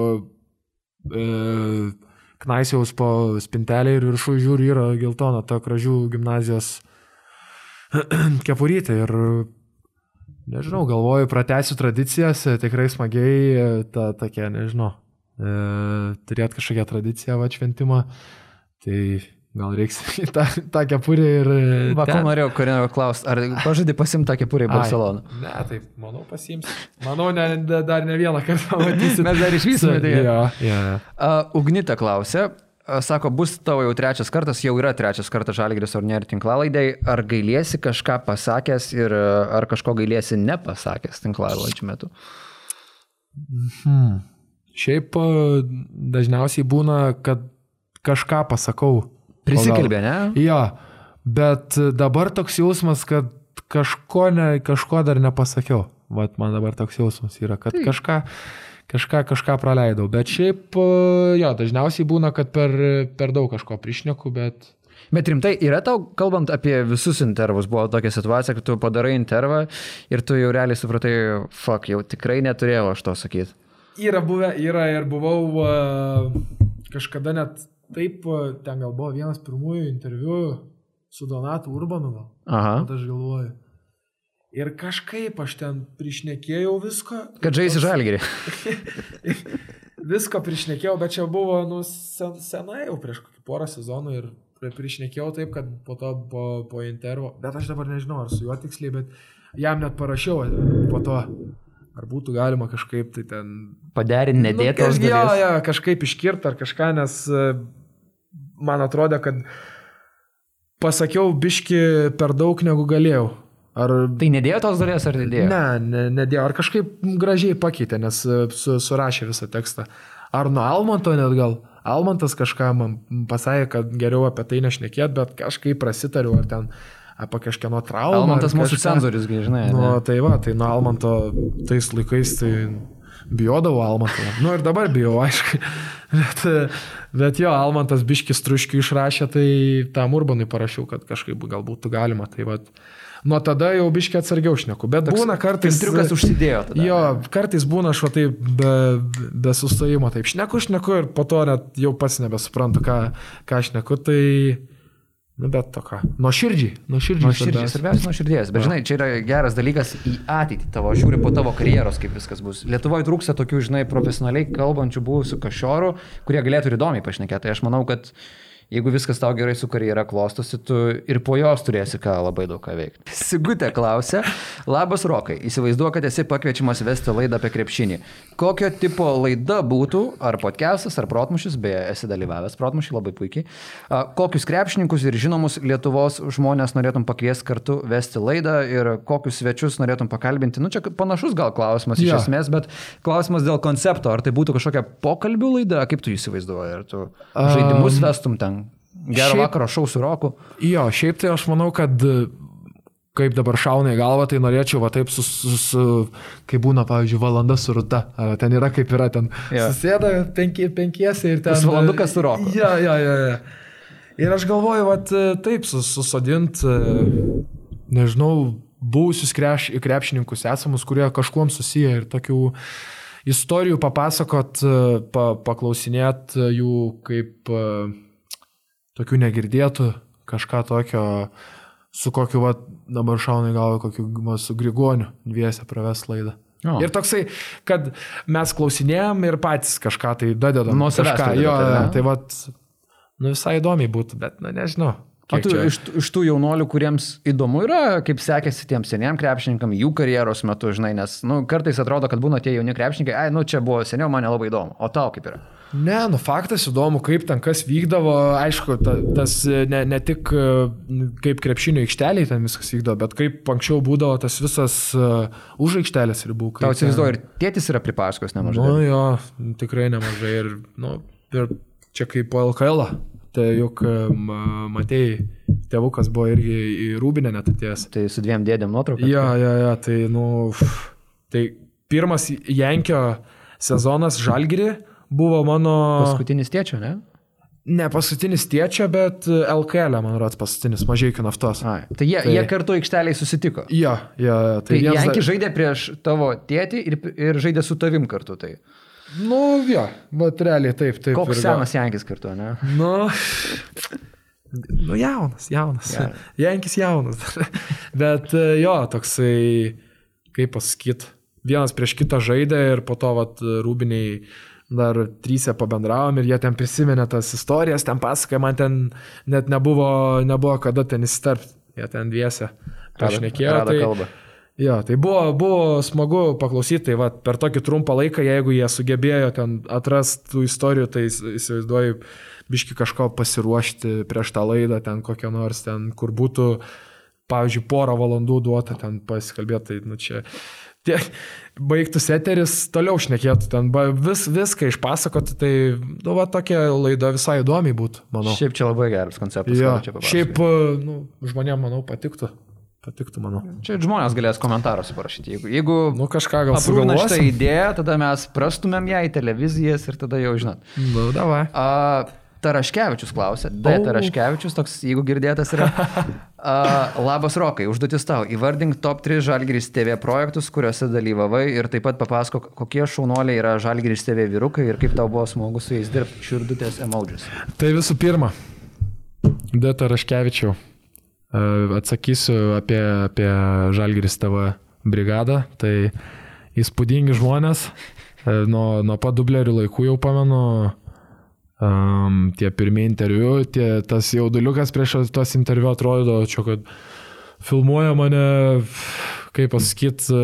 e, knaisiaus po spintelį ir viršų žiūri yra geltona ta kražių gimnazijos kepurytė. Ir nežinau, galvoju, pratęsiu tradicijas, tikrai smagiai ta tokia, nežinau, e, turėti kažkokią tradiciją va šventimą. Tai gal reiks į tą, tą kepurę ir... e, Va, ko norėjau, Korino klausti, ar pažadai pasimti tą kepurę į Ai, Barceloną? Ne, taip, manau, pasiims. Manau, ne, da- dar ne vieną kartą matysim. Mes dar išvysime tai. Jo, jo. Uh, Ugnita klausė, uh, sako, bus tavo jau trečias kartas, jau yra trečias kartas Žalgiris Ornėri tinklalaidai. Ar gailiesi kažką pasakęs ir uh, ar kažko gailiesi nepasakęs tinklalaidžių metu? Hmm. Šiaip a, dažniausiai būna, kad kažką pasakau. Prisikalbė, ne? Jo, bet dabar toks jausmas, kad kažko, ne, kažko dar nepasakiau. Vat man dabar toks jausmas yra, kad Taip. kažką, kažką, kažką praleidau. Bet šiaip, jo, dažniausiai būna, kad per, per daug kažko prišneku, bet... Bet rimtai, yra tau, kalbant apie visus intervus, buvo tokia situacija, kad tu padarai intervą ir tu jau realiai supratai, fuck, jau tikrai neturėjau aš to sakyti. Yra buvę, yra ir buvau uh, kažkada net taip, uh, ten gal buvo vienas pirmųjų interviu su Donatu Urbanu gal. Aha. Bet aš galvoju. Ir kažkaip aš ten prišnekėjau visko. Kad žaisi žalgerį. Visko prišnekėjau, bet čia buvo nu, sen, senai jau prieš kokį porą sezonų ir pri- prišnekėjau taip, kad po to po, po intervo, bet aš dabar nežinau ar su juo tiksliai, bet jam net parašiau po to, ar būtų galima kažkaip tai ten Paderinti nedėtos Nu, jo, dalis. jo, kažkaip iškirti ar kažką, nes e, man atrodo, kad pasakiau biški per daug negu galėjau. Ar... Tai nedėjo tos dalies ar nedėjo? Ne, ne, nedėjo. Ar kažkaip gražiai pakeitė, nes e, su, surašė visą tekstą. Ar nuo Almanto net gal? Almantas kažką man pasakė, kad geriau apie tai nešnekėt, bet kažkaip prasitariu, ar ten apie kažkieno traumą. Almantas mūsų kažką. cenzorius, žinai. Nu, ne? tai va, tai nuo Almanto tais laikais, tai bijodavau Almantą. Nu ir dabar bijau, aišku. Bet, bet jo, Almantas biškis truškių išrašė, tai tam urbanui parašiau, kad kažkaip galbūt galima. Tai vat, nuo tada jau biškiai atsargiau šneku. Bet Toks būna kartais... Triukas užsidėjo. Tada. Jo, kartais būna aš va taip be, be sustojimo, taip šneku, šneku ir po to net jau pats nebesuprantu, ką, ką šneku. Tai... Nu, bet to ką. Nuo širdžiai. Nuo širdžiai. Nuo širdžiai. Svarbiausia, nuo širdies. Bet žinai, čia yra geras dalykas į ateitį tavo. Žiūri po tavo karjeros, kaip viskas bus. Lietuvoje trūksta tokių, žinai, profesionaliai kalbančių buvusių kašiorų, kurie galėtų ir įdomiai pašnekėti. Tai aš manau, kad jeigu viskas tau gerai su karjera klostosi, tu ir po jos turėsi ką labai daug ką veikti. Sigutė klausia, labas Rokai, įsivaizduoju, kad esi pakviečiamas vesti laidą apie krepšinį. Kokio tipo laida būtų, ar podcastas, ar protmušis, beje, esi dalyvavęs protmušį labai puikiai. Kokius krepšininkus ir žinomus Lietuvos žmonės norėtum pakviesti kartu vesti laidą ir kokius svečius norėtum pakalbinti. Nu, čia panašus gal klausimas ja. iš esmės, bet klausimas dėl koncepto, ar tai būtų kažkokia pokalbių laida, kaip tu įsivaizduoji, ar tu žaidimus vestum ten Gerą šiaip, vakarą šau su roku. Jo, šiaip tai aš manau, kad kaip dabar šauna į galvą, tai norėčiau va taip, su, su, su, kai būna, pavyzdžiui, valanda su ruta. Ten yra kaip yra, ten ja. susėda penki, penkiesi ir ten... Tas valandukas su roku. Ja, ja, ja, ja. Ir aš galvoju, va taip, susodint, nežinau, buvusius kreš, krepšininkus esamus, kurie kažkuom susiję ir tokių istorijų papasakot, pa, paklausinėt jų kaip tokių negirdėtų, kažką tokio, su kokiu, va, dabar šaunai galvo, kokiu, va, su Grigoniu dviese praves laidą. O. Ir toksai, kad mes klausinėjom ir patys kažką tai dadedam. Nuo kažką, jo, tai va, nu visai įdomiai būtų, bet, nu nežinau. O tu iš, iš tų jaunolių, kuriems įdomu yra, kaip sekėsi tiem seniem krepšininkam, jų karjeros metu, žinai, nes nu, kartais atrodo, kad būna tie jauni krepšininkai, ai, nu čia buvo seniau, man nelabai įdomu, o tau kaip yra? Ne, nu faktas įdomu, kaip ten kas vykdavo, aišku, ta, tas ne, ne tik kaip krepšinio aikšteliai ten viskas vykdavo, bet kaip anksčiau būdavo tas visas uh, už aikštelės ribų. Tau įsivaizduoju, ir tėtis yra pripasakos nemažai. Nu jo, tikrai nemažai ir, nu, ir čia kaip po LKL. -a. Tai juk matėjai, tėvukas buvo irgi į Rūbinę net atėjęs. Tai su dviem dėdėm nuotraukas? Ja, ja, ja, tai, nu, tai pirmas Jankio sezonas Žalgiri buvo mano... Paskutinis tėčio, ne? Ne paskutinis tėčio, bet LKL, man rodos, paskutinis mažai iki naftos. Ai, tai jie, tai jie kartu aikšteliai susitiko. Ja, ja, tai, tai Janki dar... žaidė prieš tavo tėtį ir, ir žaidė su tavim kartu. Tai. Nu, jo, bet realiai taip, taip. Koks senas Jankis kartu, ne? Nu, nu jaunas, jaunas. Ja. Jankis jaunas. bet e, jo, toksai, kaip pasakyti, vienas prieš kitą žaidė ir po to, vat, rūbiniai dar trysę pabendravom ir jie ten prisiminė tas istorijas, ten pasakoja, man ten net nebuvo, nebuvo kada ten įstarpti, jie ten dviese pašnekėjo. Tai, kalbą. Jo, tai buvo, buvo smagu paklausyti, tai va, per tokį trumpą laiką, jeigu jie sugebėjo ten atrasti tų istorijų, tai įsivaizduoju, biški kažko pasiruošti prieš tą laidą, ten kokią nors ten, kur būtų, pavyzdžiui, porą valandų duota ten pasikalbėti, tai nu čia tie, baigtus eteris toliau šnekėtų, ten vis, viską išpasakoti, tai, nu, va, tokia laida visai įdomi būtų, manau. Šiaip čia labai geras konceptas. Jo, šiaip, nu, žmonėm, manau, patiktų patiktų, manau. Čia žmonės galės komentaruose parašyti. Jeigu, jeigu nu, kažką gal sugalvosime šitą idėją, tada mes prastumėm ją į televizijas ir tada jau žinot. Nu, davai. A, Taraškevičius klausė. D. Taraškevičius, toks, jeigu girdėtas yra. Uh, labas Rokai, užduotis tau. Įvardink top 3 Žalgiris TV projektus, kuriuose dalyvavai ir taip pat papasako, kokie šaunuoliai yra Žalgiris TV vyrukai ir kaip tau buvo smagu su jais dirbti širdutės emodžius. Tai visų pirma, D. Taraškevičiau. Atsakysiu apie, apie Žalgiris TV brigadą. Tai įspūdingi žmonės. Nuo, nuo pat dublerių laikų jau pamenu um, tie pirmieji interviu, tie, tas jauduliukas prieš tos interviu atrodo, čia kad filmuoja mane, kaip pasakyti,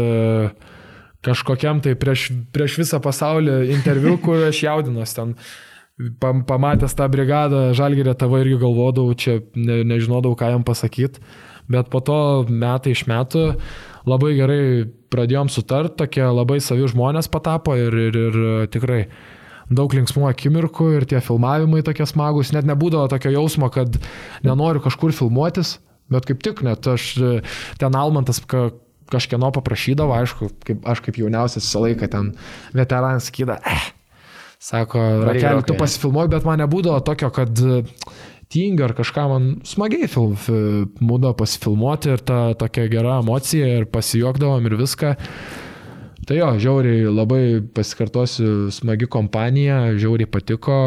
kažkokiam tai prieš, prieš visą pasaulį interviu, kur aš jaudinuosi ten. Pamatęs tą brigadą Žalgirė tavo irgi galvodavau, čia ne, nežinodavau, ką jam pasakyti, bet po to metai iš metų labai gerai pradėjom sutart, tokie labai savi žmonės patapo ir, ir, ir tikrai daug linksmų akimirkų ir tie filmavimai tokie smagus, net nebūdavo tokio jausmo, kad nenoriu kažkur filmuotis, bet kaip tik net aš ten Almantas kažkieno paprašydavo, aišku, kaip, aš kaip jauniausias visą laiką ten veteranas sakyda, eh, sako, Rakelį, tu pasifilmuoji, bet man nebūdavo tokio, kad e, tingi ar kažką man smagiai film, būdavo pasifilmuoti ir ta tokia gera emocija ir pasijuokdavom ir viską. Tai jo, žiauriai labai pasikartosiu, smagi kompanija, žiauriai patiko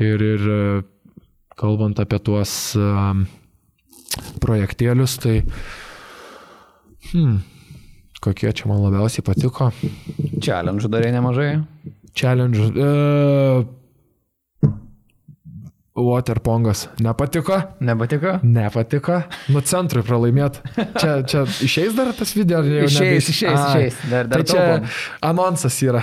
ir, ir kalbant apie tuos um, projektėlius, tai hmm, kokie čia man labiausiai patiko. Challenge darė nemažai. Challenge. Uh, Waterpongas. Nepatiko? Nepatiko? Nepatiko. Nu, centrui pralaimėt. Čia, čia išeis dar tas video, ar jau išeis? Išeis, A, išeis. Dar, dar tai čia anonsas yra,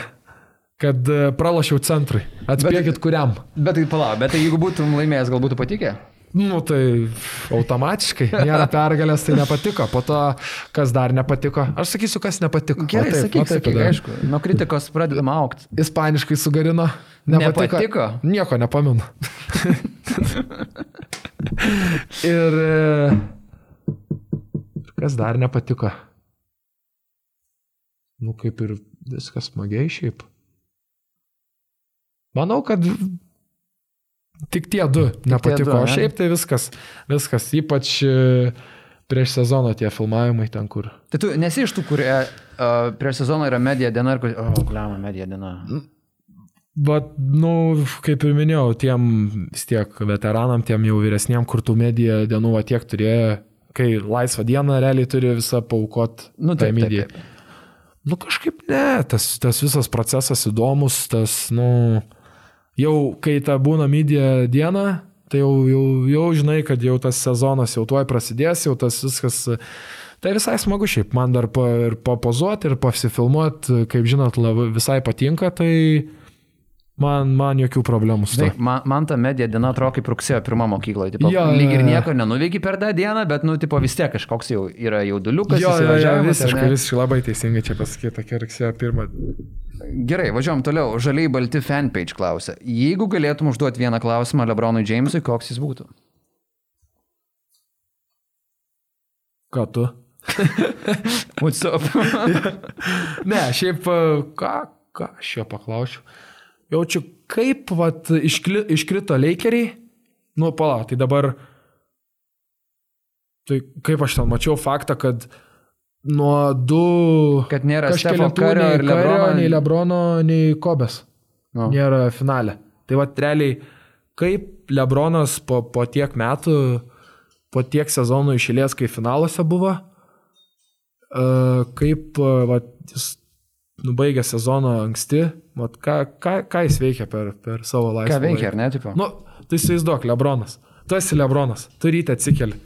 kad e, pralašiau centrui. Atspėkit bet, kuriam. Bet tai palauk, bet tai jeigu būtum laimėjęs, gal būtų patikę? Nu, tai automatiškai. Nėra pergalės, tai nepatiko. Po to, kas dar nepatiko. Aš sakysiu, kas nepatiko. Gerai, taip, sakyk, taip, sakyk, aišku. Nuo kritikos pradedama aukti. Ispaniškai sugarino. Nepatiko. nepatiko? Nieko nepamenu. ir e, kas dar nepatiko? Nu, kaip ir viskas smagiai šiaip. Manau, kad Tik tie du nepatiko. Tie du, ne? Šiaip tai viskas, viskas, ypač e, prieš sezoną tie filmavimai ten kur. Tai tu nesi iš tų, kurie uh, prieš sezoną yra medija diena ir kur... O, oh, glema, medija diena. Bet, nu, kaip ir minėjau, tiem vis tiek veteranam, tiem jau vyresniem, kur tų medija dienų tiek turėjo, kai laisvą dieną realiai turi visą paukot nu, tai mediją. Nu, kažkaip ne, tas, tas visas procesas įdomus, tas, nu, jau kai ta būna midija diena, tai jau, jau, jau žinai, kad jau tas sezonas jau tuoj prasidės, jau tas viskas. Tai visai smagu šiaip, man dar pa, ir papozuoti, ir pasifilmuoti, kaip žinot, labai, visai patinka, tai Man, man jokių problemų su to. Man, man ta medija diena atrodo kaip rugsėjo pirmą mokykloje. Tipo, ja, lyg ir nieko nenuveiki per tą dieną, bet, nu, tipo, vis tiek kažkoks jau yra jauduliukas. Jo, jo, jo, visiškai, visiškai labai teisingai čia pasakyti, tokia rugsėjo pirmą. Gerai, važiuom toliau. Žaliai balti fanpage klausia. Jeigu galėtum užduoti vieną klausimą Lebronui Jamesui, koks jis būtų? Ką tu? What's up? ne, šiaip ką, ką aš jo paklausiu jaučiu, kaip vat, iškli, iškrito leikeriai. Nu, pala, tai dabar. Tai kaip aš ten mačiau faktą, kad nuo du... Kad nėra Stefo Kario ir Lebrono. Nei Lebrono, nei Kobės. No. Nėra finale. Tai va, realiai, kaip Lebronas po, po tiek metų, po tiek sezonų išėlės, kai finaluose buvo, uh, kaip uh, va, jis nubaigė sezoną anksti, mat, ką, ką, ką jis veikia per, per savo laisvę. Ką veikia, ar ne, tipo? Nu, tai įsivaizduok, Lebronas. Tu esi Lebronas, tu ryte atsikeli.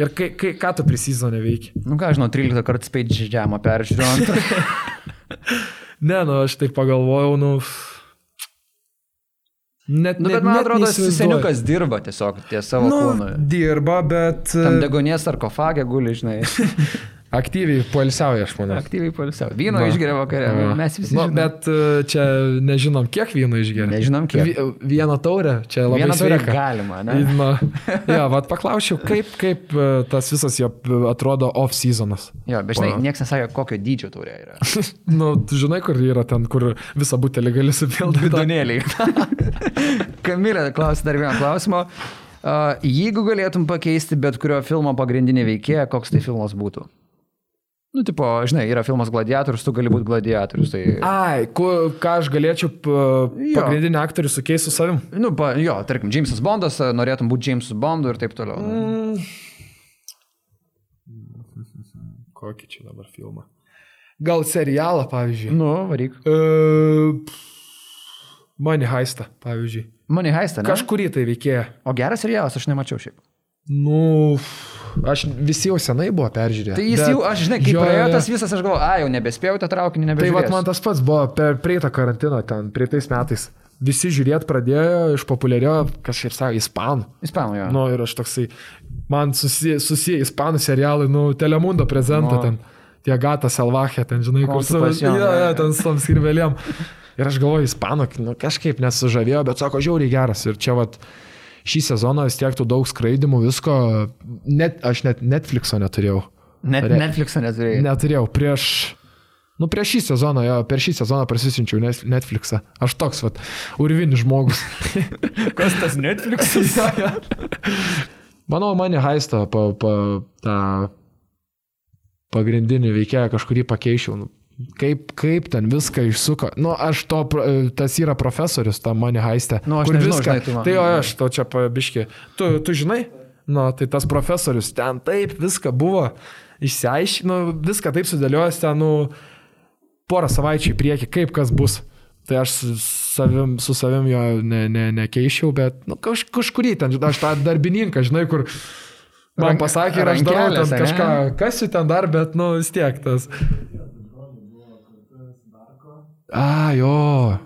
Ir kai, kai, ką tu prisizonė veiki? Nu ką, žinau, 13 kartų spėdžią žemą peržiūrėjau. ne, nu, aš taip pagalvojau, nu... Net, nu, bet man net atrodo, seniukas dirba tiesiog ties savo nu, kūnu. Dirba, bet... Tam degonės sarkofagė guli, žinai. Aktyviai polisiauja, aš manau. Aktyviai polisiauja. Vyno no. išgeria vakarė, no. mes visi. No, žinom. bet e, čia nežinom, kiek vyno išgeria. Nežinom, kiek. Vieną taurę, čia labai Vieną. Vieną galima, ne? No. Ja, vad paklausiau, kaip, kaip e, tas visas jo atrodo off-seasonas. Jo, bet žinai, niekas nesakė, kokio dydžio taurė yra. nu, tu žinai, kur yra ten, kur visą butelį gali supildyti. Bidonėliai. Kamilė klausė dar vieną klausimą. Uh, jeigu galėtum pakeisti bet kurio filmo pagrindinį veikėją, koks tai filmas būtų? Nu, tipo, žinai, yra filmas Gladiatorius, tu gali būti gladiatorius. Tai... Ai, ku, ką aš galėčiau pagrindinį aktorių sukeisti su savim? Nu, pa, jo, tarkim, Jamesas Bondas, norėtum būti Jamesu Bondu ir taip toliau. Mm. Kokį čia dabar filmą? Gal serialą, pavyzdžiui. Nu, varyk. Uh, Money Heistą, pavyzdžiui. Money Heistą, ne? Kažkurį tai veikėja. O geras serialas, aš nemačiau šiaip. Nu, aš visi jau senai buvo peržiūrėję. Tai jis jau, aš žinai, kai jo, praėjo tas visas, aš galvoju, a, jau nebespėjau tą traukinį, nebespėjau. Tai va, man tas pats buvo per prieitą karantiną, ten, prieitais metais. Visi žiūrėt pradėjo, išpopuliarėjo, kažkaip savo, ispanų. Ispanų, jo. Nu, ir aš toksai, man susiję, susiję ispanų serialai, nu, Telemundo prezentą no. ten, tie Gata Salvachė, ten, žinai, kur su... Ja, ja, ten su tom skirvelėm. Ir aš galvoju, ispanų, nu, kažkaip nesužavėjo, bet sako, žiauriai geras. Ir čia, vat, šį sezoną vis tiek tų daug skraidimų, visko, net, aš net Netflixo neturėjau. Net Re- Netflix'o neturėjai. Neturėjau prieš... Nu, prieš šį sezoną, jo, per šį sezoną prasisinčiau Net- Netflixą. Aš toks, vat, urvinis žmogus. Kas tas Netflix'as? Manau, mane haisto pa, pa, tą pagrindinį veikėją kažkurį pakeičiau. Nu, Kaip, kaip ten viską išsuko. Nu, aš to, pro- tas yra profesorius, ta mane haiste. Nu, aš nežinau, viską. žinai, tu man- Tai jo, aš to čia pabiški. Tu, tu žinai? Nu, tai tas profesorius ten taip viską buvo išsiaiškino, viską taip sudėliojęs ten, nu, porą savaičių į priekį, kaip kas bus. Tai aš savim, su savim jo ne, ne, nekeičiau, bet nu, kaž, kažkurį ten, aš tą darbininką, žinai, kur man pasakė ir aš darau ten kažką, kas jų ten dar, bet, nu, vis tiek tas. A, jo.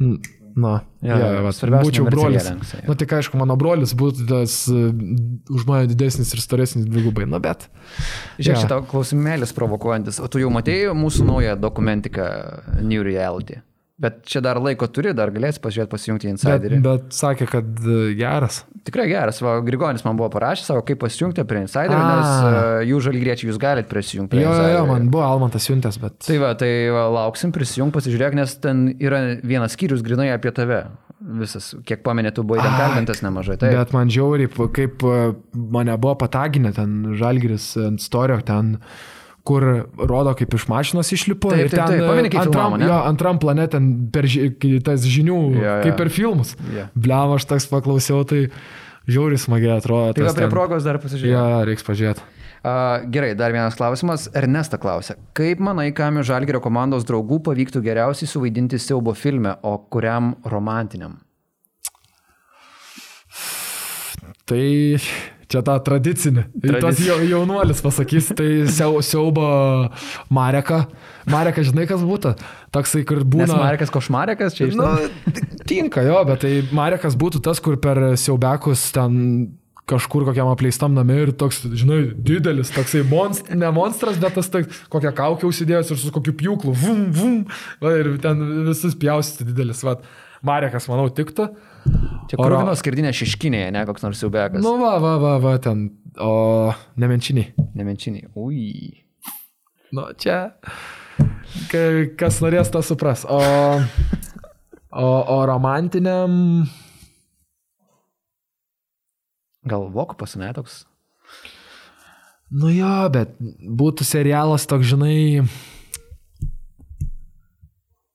N- Na, ja, jo, ja, svarbiausia, būčiau brolis. Na, tik aišku, mano brolis būtų tas uh, už mane didesnis ir storesnis dvigubai. Na, bet. Žiūrėk, Jo. šitą klausimėlis provokuojantis. O tu jau matėjai mūsų naują dokumentiką New Reality? Bet čia dar laiko turi, dar galėsi pažiūrėti, pasijungti į Bet, Insiderį. bet sakė, kad uh, geras. Tikrai geras, va, Grigonis man buvo parašęs savo, kaip pasijungti prie Insiderio, nes uh, jų žalgriečiai jūs galite prisijungti prie Jo, jo, jo, Insiderio. man buvo Almantas siuntęs, bet. Tai va, tai va, lauksim, prisijung, pasižiūrėk, nes ten yra vienas skyrius grinai apie tave. Visas, kiek pamenė, tu buvai ten kalbintas nemažai. Tai Bet man žiauriai, kaip uh, mane buvo pataginę ten Žalgiris ant storio, ten kur rodo, kaip iš mašinos išlipo. Taip, ir taip, ten taip. Pameni, kaip antram, ne? jo, antram planeten per ži- tas žinių, Jo, jo. kaip per filmus. Jo. Bliam, aš toks paklausiau, tai žiauriai smagiai atrodo. tai tas prie ten- progos dar Jo, pasižiūrėk. jo, reiks pažiūrėti. Uh, gerai, dar vienas klausimas. Ernesta klausia, kaip manai, kam iš Žalgerio komandos draugų pavyktų geriausiai suvaidinti siaubo filme, o kuriam romantiniam? Tai čia ta tradicinė. Ir tas jaunuolis pasakys, tai siau, siaubo Mareka. Mareka, žinai, kas būtų? Toksai, kur Nes būna... Marekas Košmarekas čia Nu, žinai. tinka jo, bet tai Marekas būtų tas, kur per siaubekus ten kažkur kokiam apleistam name ir toks, žinai, didelis, toksai monst, ne monstras, bet tas toks, kokią kaukę užsidėjęs ir su kokiu pjūklu, vum, vum, va, ir ten visus pjaustyti didelis, va. Marekas, manau, tiktų. Čia O kur ro- vienos skirdinė šeškinėje, ne koks nors siaubekas. Nu, va, va, va, va, ten, o nemenčiniai. Nemenčiniai. Ui. Nu, čia, ka- kas norės, tas supras. O, o, o romantiniam, Gal Vokupas, ne toks? Nu jo, bet būtų serialas toks, žinai.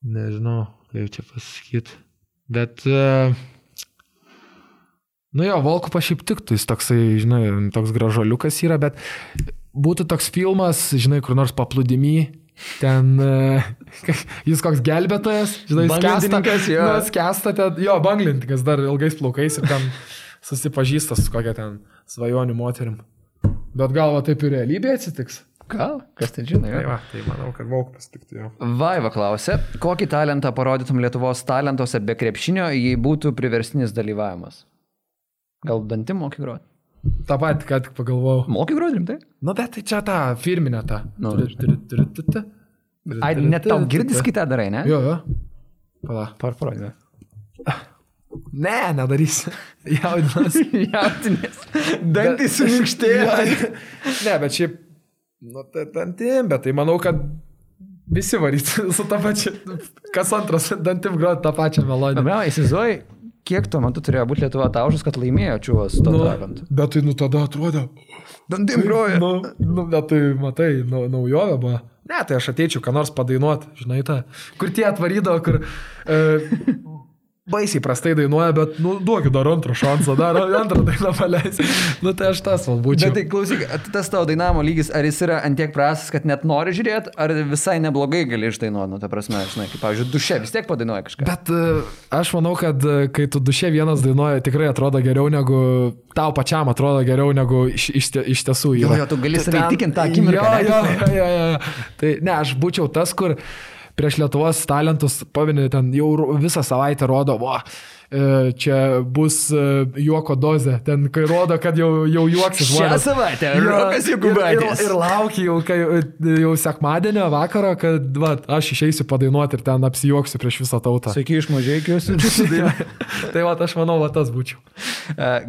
Nežinau, kaip čia pasakyti. Bet. Uh, nu jo, Volkupa šiaip tiktų, jis toksai, žinai, toks gražuoliukas yra, bet būtų toks filmas, žinai, kur nors paplūdimy. Ten uh, jis koks gelbėtojas, žinai, Banglentininkas, jo. Nu, skęsta ten, jo, banglininkas dar ilgais plaukais ir ten susipažįsta su kokia ten svajonių moterim. Bet gal va taip ir realybėje atsitiks. Gal? Kas ten žino? Tai, jo? va, tai manau, kad Volkupas tiktų jau. Vaiva klausė, kokį talentą parodytum Lietuvos talentuose be krepšinio, jei būtų priverstinis dalyvavimas? Gal dantim moki groti? Ta pati, ką tik pagalvojau. Moki groti rimtai? Nu, bet tai čia ta firminė ta. Nu, Turi- turi- turi- turi- turi- Ai, net tau girdis, turi- kai tą darai, ne? Jo, jo. Pala. Par parodė. Ne, nedarysiu. Jaudinasi. Jautinės. Dantys suminkštėjo. ne, bet šiaip, nu, tai dantim, bet tai manau, kad visi varyti su ta pačia, kas antras dantim groti tą pačią melodiją. Dabar įsivaizduoji, kiek tuo metu turėjo būti Lietuva taužus, kad laimėjo čiūvas to Nu, talentu. bet tai nu tada atrodė. Dantim groja. Nu, nu, bet tai matai, nu, naujovė buvo. Ne, tai aš ateičiau, ką nors padainuoti, žinai, tą. Kur tie atvarydavo, kur... E, Baisiai prastai dainuoja, bet, nu, duokit dar antrą šansą, dar antrą dainą paleisi. Nu, tai aš tas man būčiau. Bet tai klausyk, tas tavo dainavimo lygis, ar jis yra antiek prastas, kad net nori žiūrėti, ar visai neblogai gali išdainuoti, nu, ta prasme, žinai, kaip, pavyzdžiui, duše vis tiek padainuoja kažką. Bet e, aš manau, kad e, kai tu duše vienas dainuoja, tikrai atrodo geriau negu, tau pačiam atrodo geriau negu iš, iš, iš tiesų Jo, yra. jo, tu gali save ten- įtikint tą akimirką, Jo, jo, jo, jo, jo. Tai ne, aš būčiau tas, kur prieš Lietuvos talentus, paminė, ten jau visą savaitę rodo, va, e, čia bus e, juoko dozė, ten kai rodo, kad jau, jau juoksis. Šią žmonės. savaitę Jo, Rokas ir, ir, ir laukia jau, kai, jau sekmadienio vakarą, kad va, aš išeisiu padainuoti ir ten apsijuoksiu prieš visą tautą. Sakai, iš mažiekius. tai va, aš manau, va, tas būčiau.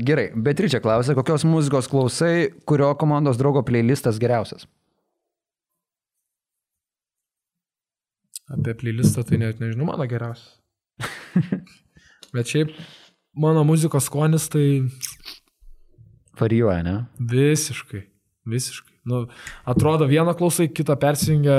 Gerai, Beatričia klausia, kokios muzikos klausai, kurio komandos draugo playlistas geriausias? Apie playlistą tai net nežinau, mano geriausias. Bet šiaip mano muzikos skonis tai Varijuoja, ne? visiškai, visiškai. Nu, atrodo, vieną klausai, kitą persijungia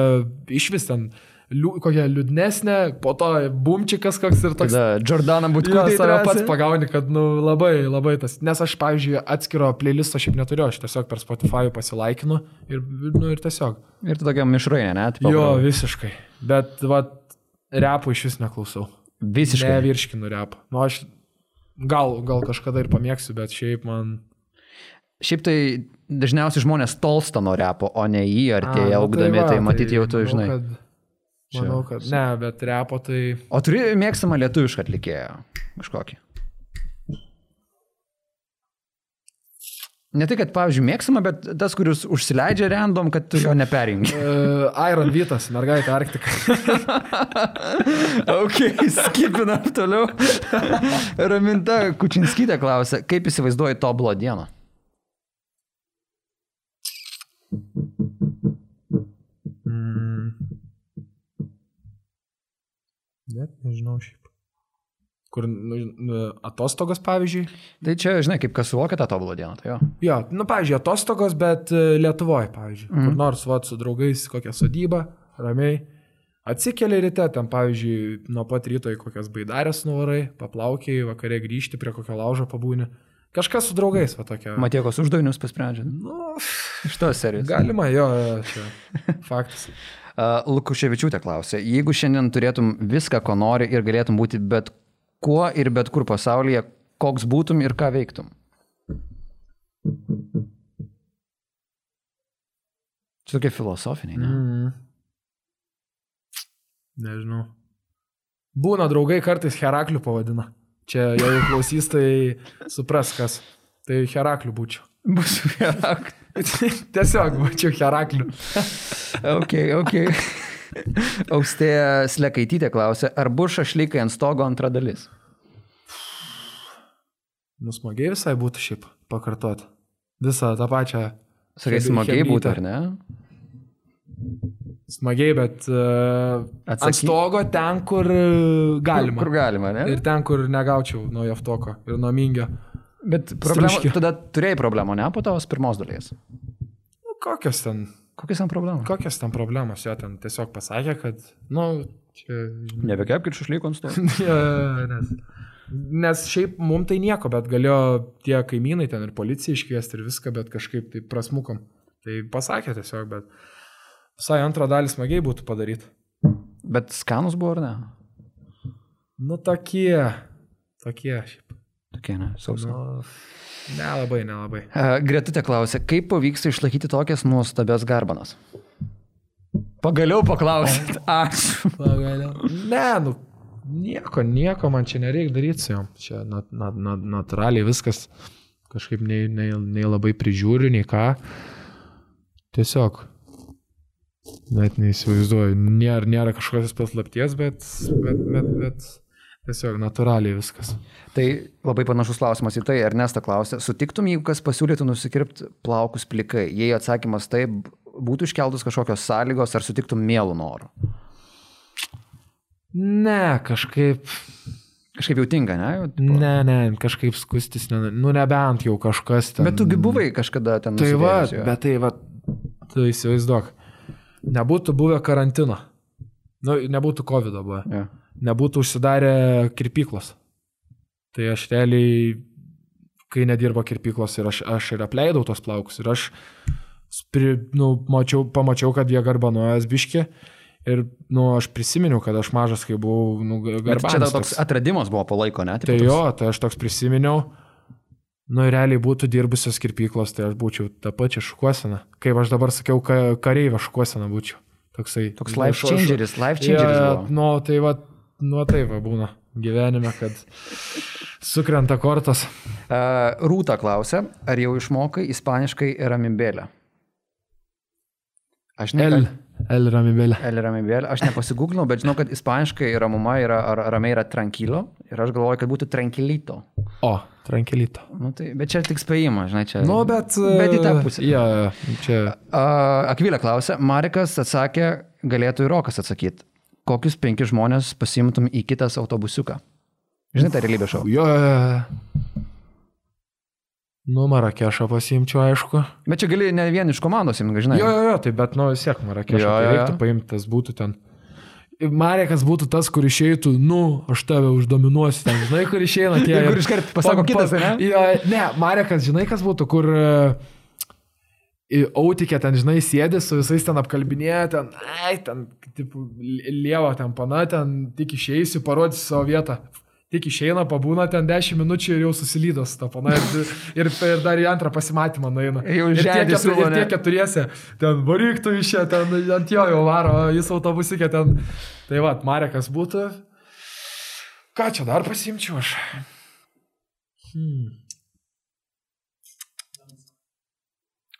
iš vis ten liu, kokia liūdnesnė, po to bumčikas koks ir toks. Tada Jordana būtų Jo, save pats pagauni, kad, nu, labai, labai tas. Nes aš, pavyzdžiui, atskiro playlisto šiaip neturiu, aš tiesiog per Spotify pasilaikinu ir, nu, ir tiesiog. Ir tu tokia mišrainė, net? Jo, visiškai. Bet, va, repų iš vis neklausau. Visiškai. Nevirškinu repą. Nu, aš gal, gal kažkada ir pamėgsiu, bet šiaip man... Šiaip tai dažniausiai žmonės tolsta nuo repo, o ne jį artėja nu augdami, va, tai matyti jau tu manau, žinai. Kad, manau, kad ne, bet repo tai... O turi mėgstamą lietuvišką atlikėją kažkokį? Ne tai, kad, pavyzdžiui, mėgstamą, bet tas, kuris užsileidžia random, kad tu jo neperjungi. Uh, Iron Vytas, mergaitė Arktika. ok, skipinam toliau. Raminta Kučinskytė klausia, kaip įsivaizduoji toblo dieną? Net nežinau šiaip. Kur nu, nu, atostogos, pavyzdžiui. Tai čia, žinai, kaip kas suvokia tą tobulą dieną, tai jo. Jo, nu, pavyzdžiui, atostogos, bet e, Lietuvoje, pavyzdžiui. Mm. Kur nors, va, su draugais, kokią sodybą, ramiai. Atsikeli ryte, ten, pavyzdžiui, nuo pat ryto į kokias baidarės nuvarai, paplaukiai, vakare grįžti prie kokio laužo pabūni. Kažkas su draugais, va tokia. Matiekos uždavinius pasprendžia. Nu, Iš tos serijos. galima, jo, čia faktas. Lukuševičiūtė klausė, jeigu šiandien turėtum viską, ko nori ir galėtum būti bet kuo ir bet kur pasaulyje, koks būtum ir ką veiktum? Čia tokie filosofiniai, ne? Mm. Nežinau. Būna draugai kartais Heraklių pavadina. Čia jeigu klausys, tai supras kas. Tai Heraklių būčiau. Bus gerak. Tiesiog būčiau Heraklių. Ok, ok. Austėja Slekaitytė klausė, ar bus šašlykai ant stogo antra dalis? Nusmagiai visai būtų šiaip pakartoti. Visą tą pačią. Sakai, smagiai būtų, ar ne? Smagiai, bet uh, ant Atsakyk. stogo ten, kur uh, galima. Kur, kur galima, ne? Ir ten, kur negaučiau nuo Jaftoko ir nuo Mingio. Bet problema, Striškė. tada turėjai problemų, ne po tos pirmos dalies. Nu, kokios ten, Kokias ten problemas? kokios ten problemos, jo ten tiesiog pasakė, kad, nu, čia Nebekepkit šašlykų ant stogo. Nes, nes šiaip mums tai nieko, bet galėjo tie kaimynai ten ir policija iškviesti ir viską, bet kažkaip tai prasmukom. Tai pasakė tiesiog, bet visai antrą dalį smagiai būtų padaryti. Bet skanus buvo, ar ne? Nu tokie, tokie šiaip. Tokie, ne, sausa. Nu, nelabai, nelabai. Uh, Gretutė klausė, kaip pavyksta išlaikyti tokias nuostabias garbanas? Pagaliau paklausit. Ačiū. Pagaliau. Ne, nu, nieko, nieko man čia nereikia daryti jom. Čia nat, nat, nat, natūraliai viskas kažkaip nei, nei, nei labai prižiūriu, nei ką. Tiesiog. Net neįsivaizduoju. Nėra, nėra kažkokios paslapties, bet, bet, bet, bet tiesiog natūraliai viskas. Tai labai panašus klausimas į tai. Ernesta klausė, sutiktum, jeigu kas pasiūlytų nusikirpti plaukus plikai? Jei atsakymas taip, būtų iškeltos kažkokios sąlygos, ar sutiktum mielų norų? Ne, kažkaip. Kažkaip jau tinka, ne? Jau, tipo- Ne, ne, kažkaip skustis, ne, nu nebent jau kažkas ten. Bet tugi buvai kažkada ten. Tai va, jo. bet tai va, tu įsivaizduok. Nebūtų buvę karantino. Nu, nebūtų COVID buvę. Jo. Nebūtų užsidarę kirpyklos. Tai aš realiai, kai nedirbo kirpyklos ir aš, aš ir apleidau tos plaukus ir aš spri, nu, mačiau, pamačiau, kad jie garbanuojas biški. Ir, nu, aš prisiminiau, kad aš mažas, kai buvau, nu, garbanas. čia toks atradimas buvo po laiko, ne? Tipo Tai jo, tai aš toks prisiminiau. Nu, ir realiai būtų dirbusios kirpyklos, tai aš būčiau tą pačią šukuoseną. Kaip aš dabar sakiau, ka, kareivio šukuoseną būčiau. Toksai. Toks life changeris, life changeris. Ja, nu, tai va, nu tai va būna gyvenime, kad sukrenta kortos. Uh, Rūta klausia, ar jau išmokai ispaniškai ramibėlę? Aš ne. L. L ramybėlė. L ramibėlė. Aš nepasigūglinau, bet žinau, kad ispaniškai ramuma yra, ar ramiai yra tranquilo. Ir aš galvoju, kad būtų tranquilito. O, tranquilito. Nu, tai, bet čia tik spėjimas, žinai, čia. Nu, bet. Bet į tą pusę. Ja, ja, čia. Akvilė klausė, Marikas atsakė, galėtų ir Rokas atsakyti. Kokius penkis žmonės pasimtum į kitas autobusiuką? Žinai, tą realybę šau. Jo, jo, jo. Nu, Marakešą pasimčiau, aišku. Bet čia gali ne vien iš komandos, imti, žinai. Jo, jo, jo, tai bet, nu, vis tiek Marakešą. Jo, Tai reiktų paimti, tas būtų ten. Marekas būtų tas, kur išeitų, nu, aš tave uždominuosiu ten, žinai, kur išeina tie. Kur iškart pasako kitas, ane? Jo, ne, Marekas, žinai, kas būtų, kur autikė ten, žinai, sėdi su visais ten apkalbinėja, ten, ai, ten, tipo, lieva ten pana, ten tik išeisiu, parodysiu savo vietą. Tik išeina, pabūna ten 10 minučių ir jau susilydo su to pana ir, ir, ir dar į antrą pasimatymą nueina. Jau žemė ir tie keturiese, ten varyktų iš čia, ten ant jo jau varo, jis autobusikė ten. Tai va, Marekas būtų. Ką čia dar pasimčiau aš? Hmm.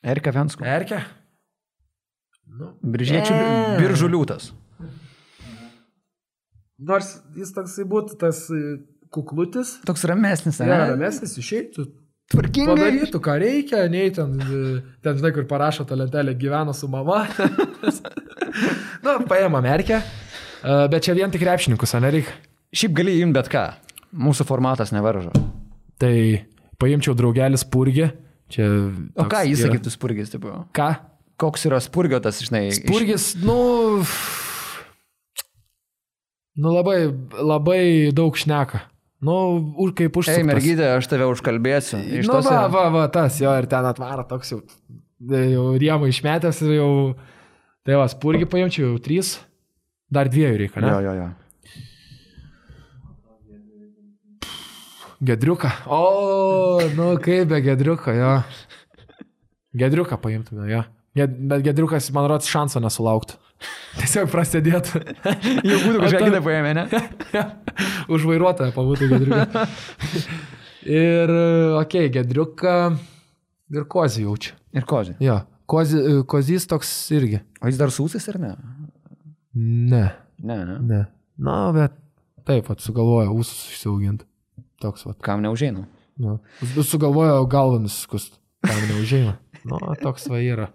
Erika Vensko. Erkė? Nu, Biržiečių E. biržų liūtas. Nors jis toksai būtų tas e, kuklutis, Toks ramesnis, ne, ne? ramesnis išeitų, Tvarkingai. padarytų, ką reikia, nei ten, e, ten žinai, kur parašo tą lentelę gyvena su mama. Na, paėmą merkę, E, bet čia vien tik krepšininkus, ar nereikia? Šiaip gali imti bet ką. Mūsų formatas nevaržo. Tai paimčiau draugelis purgį. Čia O ką jis sakytų spurgis, tipo? Ką? Koks yra spurgio tas, žinai? iš- Spurgis, nu. Nu labai, labai daug šneka. Nu, už, kaip užsuktas. Ei, mergytė, aš tave užkalbėsiu. Iš Nu, tos va, va, va, tas jo ir ten atvaro toks jau, jau riemą išmetęs ir jau, tai va, spurgi paimčiau jau trys, dar dviejų reikia, ne? Jo, jo, jo. Gedriuką. O, nu kaip be gedriuko, jo. Gedriuką paimtume, jo. Bet gedriukas, man rodos, šanso nesulauktų. Tiesiog prasidėtų. Jau būtų kažką kitą paėmę, ne? Už vairuotoją pabūtų gedriuką. ir, okei, okay, gedriuką ir kozį jaučiu. Ir kozį. Jo, kozi, kozys toks irgi. O jis dar sūsis ar ne? Ne, Ne, ne. ne. Na, bet taip, pat sugalvojo ūsus išsiauginti. Toks, va. Kam neužeinu? Nu. Sugalvojo galvą nusiskust. Tam neužėjimą. Nu, toks va yra.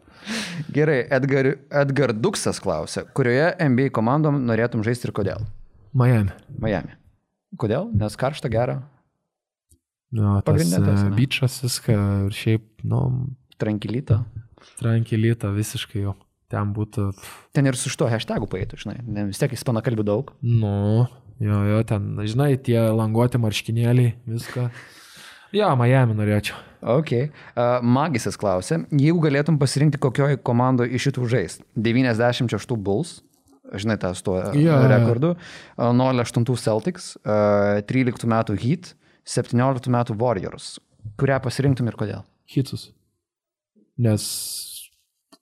Gerai, Edgar, Edgar Duksas klausia, kurioje NBA komandom norėtum žaisti ir kodėl? Miami. Miami. Kodėl? Nes karšta gera, Nu, tas Pagrindinė tas, e, ne? bičias viską ir šiaip, nu, trankilyta. trankilyta visiškai jau. Ten būtų, Ten ir su šito hashtagu paėtų, žinai. Ne, vis tiek ispanakalbių daug. nu, jo, jo, ten, žinai, tie languoti marškinėliai, viską. Jo, Miami norėčiau. Ok. Uh, Magisas klausė, jeigu galėtum pasirinkti kokioj komandoje iš šitų žaisti. 96 Bulls, žinai, tą su tuo yeah. rekordu, uh, 08 Celtics, uh, 13 metų Heat, 17 metų Warriors. Kurią pasirinktum ir kodėl? Hitus. Nes,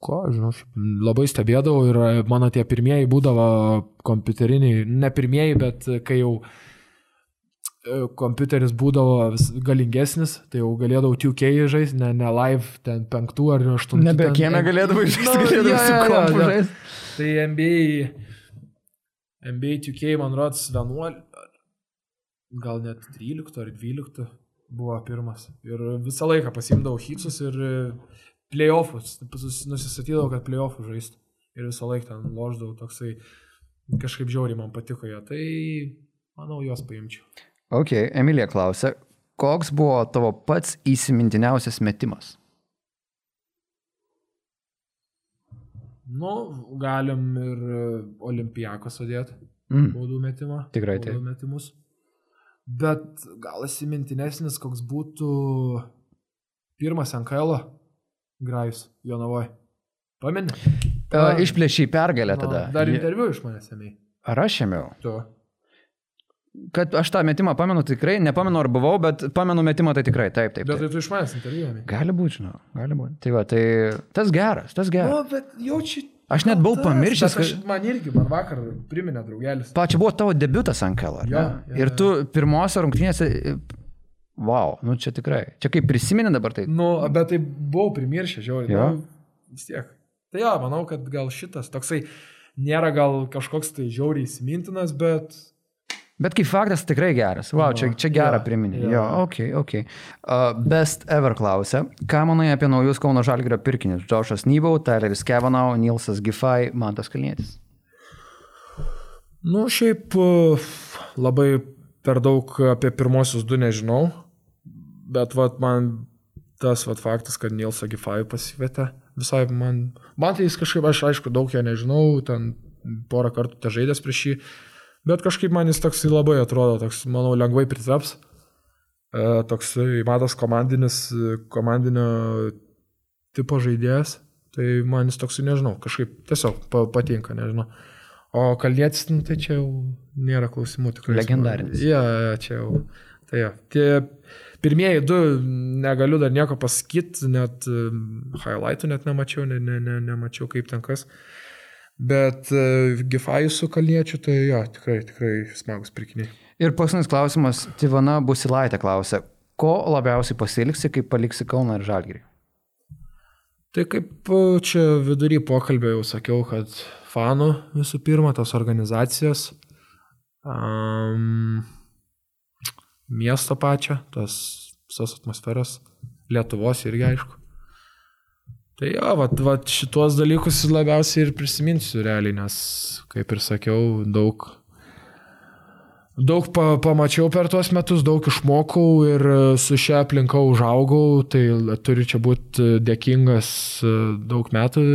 ko, žinau, labai stebėdavau ir e, mano tie pirmieji būdavo kompiuteriniai, ne pirmieji, bet e, kai jau e, kompiuteris būdavo vis galingesnis, tai jau galėdavau 2K žaisti, ne, ne live ten penktų ar aštuntų. Nebe kieme galėdavai žaisti, Nu, galėdavai jo, su kompu jo. žaist. Tai NBA, NBA 2K, man rodos, 11, gal net 13 ar 12 buvo pirmas. Ir visą laiką pasimdavau hitsus ir playoffus. Nusistatydavau, kad playoffus žaisti. Ir visą laiką ten loždavau toksai, kažkaip žiauriai man patiko jie. Tai manau, juos paimčiau. Ok, Emilija klausė, koks buvo tavo pats įsimintiniausias metimas? Nu, galim ir e, olimpijakos sudėti. Mm. baudų metimą. Tikrai taip. metimus. Bet gal įsimintinesnis, koks būtų pirmas NKL grajus Jonavoje. Pameni? Uh, Išplėšiai pergalę tada. Dar Ji- interviu iš manęs seniai. Ar aš ėmiau? Tu. kad aš tą metimą pamenu tikrai, nepamenu ar buvau, bet pamenu metimą tai tikrai, taip, taip. Bet taip. tai tu iš manęs interviu. ne? Gali būti, žinau, gali būti. Tai va, tai tas geras, tas geras. bet jaučiu. Aš net buvau pamiršęs. Aš, man irgi, man vakar priminė draugelis. Pačia buvo tavo debutas ant kelo. Jo, jo, Ir tu pirmose rungtynėse, wow, nu čia tikrai. Čia kaip prisimeni dabar tai. Nu, bet tai buvau primiršęs, žiauriai. Jo. Nu, vis tiek. Tai jo, manau, kad gal šitas toksai nėra gal kažkoks tai žiauriai įsimintinas, bet... Bet kaip faktas tikrai geras. Wow, čia, čia gerą Jo, priminė. jo. Jo, ok, ok. Uh, best ever klausia. Ką manai apie naujus Kauno Žalgirio pirkinius? Džošas Nybau, Tyleris Kevanau, Nilsas Gifai, Mantas Kalnietis. Nu, šiaip uh, labai per daug apie pirmosius du nežinau, bet vat, man tas vat, faktas, kad Nilsa Gifai pasivietė, visai man... Man tai jis kažkaip, aš aišku, daug jo nežinau, ten porą kartų te žaidęs prieš jį, bet kažkaip man jis toks labai atrodo, toks, manau, lengvai pritaps. E, toks matas komandinis, komandinio tipo žaidėjas, tai man jis toks, nežinau, kažkaip tiesiog pa, patinka, nežinau. O kalėtis, nu, tai čia jau nėra klausimų tikrai. Legendarinis. Ja, ja, čia jau. Tai ja. Tie pirmieji du negaliu dar nieko pasakyti, net highlightų net nemačiau, ne, ne, ne, nemačiau kaip ten kas. Bet uh, Gifajus su kalniečiu, tai jo, tikrai, tikrai smagus pirkiniai. Ir paskutinis klausimas, Tivana Busilaitė klausia, ko labiausiai pasiliksi, kai paliksi Kauną ir Žalgirį? Tai kaip uh, čia vidury pokalbio jau sakiau, kad fanų visų pirma, tos organizacijos, um, miesto pačią, tos visos atmosferos, Lietuvos irgi aišku. Tai jo, vat, vat šituos dalykus labiausiai ir prisiminsiu realiai, nes, kaip ir sakiau, daug, daug pa, pamačiau per tuos metus, daug išmokau ir su šia aplinka užaugau, tai turiu čia būti dėkingas e, daug metų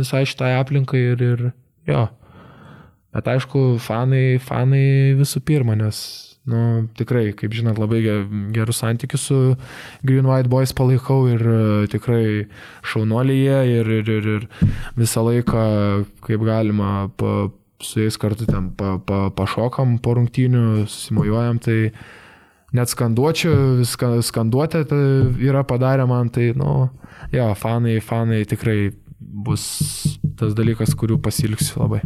visai šitai aplinkai ir, ir jo. Bet aišku, fanai, fanai visų pirma, nes, nu, tikrai, kaip žinot, labai ge- gerus santykius su Green White Boys palaikau ir e, tikrai šaunuoliai jie ir, ir, ir, ir visą laiką, kaip galima, pa, su jais kartu ten pa, pa, pašokam po rungtynių, susimojuojam, tai net skanduočių, ska, skanduotė tai yra padarę man, tai, nu, jo, fanai, fanai tikrai bus tas dalykas, kurių pasilgsiu labai.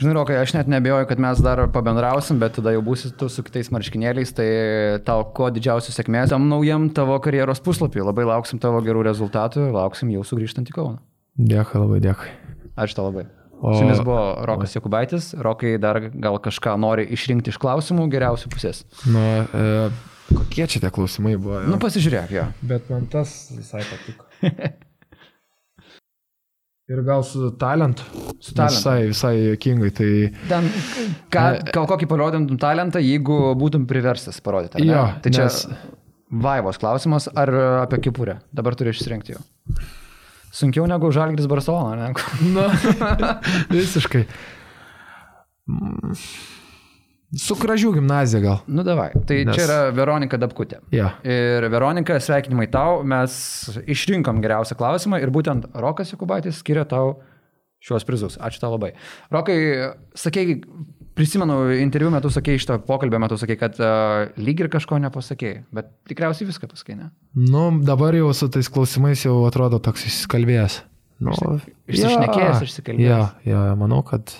Žinai, Rokai, aš net nebejoju, kad mes dar pabendrausim, bet tada jau būsi tu su kitais marškinėliais, tai tau kuo didžiausios sėkmės tam naujam tavo karjeros puslapį. Labai lauksim tavo gerų rezultatų ir lauksim jau sugrįžtant į Kauną. Dėkui labai, dėkui. Ačiū tau labai. O- Su jumis buvo Rokas Jokubaitis. Rokai dar gal kažką nori išrinkti iš klausimų geriausių pusės. Nu, e, kokie čia tie klausimai buvo? Nu, pasižiūrėk, jo. Bet man tas visai patiko. Ir gal su talentu. Su talentu. Visai, visai jokingai. Tai Ten, ką, gal kokį parodintum talentą, jeigu būtum priverstas parodyti. Jo, tai čia nes- vaivos klausimas, ar apie kipurę. Dabar turi išsirinkti jau. Sunkiau negu Žalgris Barcelona, ne? Na, visiškai. Su gražių gimnazija gal. Nu, davai. Tai Nes- čia yra Veronika Dabkutė. Ja. Ir Veronika, sveikinimai tau, mes išrinkom geriausią klausimą ir būtent Rokas Jokubaitis skiria tau šiuos prizus. Ačiū tau labai. Rokai, sakei, prisimenu, interviu metu sakei, šito pokalbio metu sakei, kad uh, lyg ir kažko nepasakėjai, bet tikriausiai viską pasakei, ne? Nu, dabar jau su tais klausimais jau atrodo toks išsikalbėjęs. Nu, išsišnekėjęs, ja, išsikalbėjęs. Ja, ja, manau, kad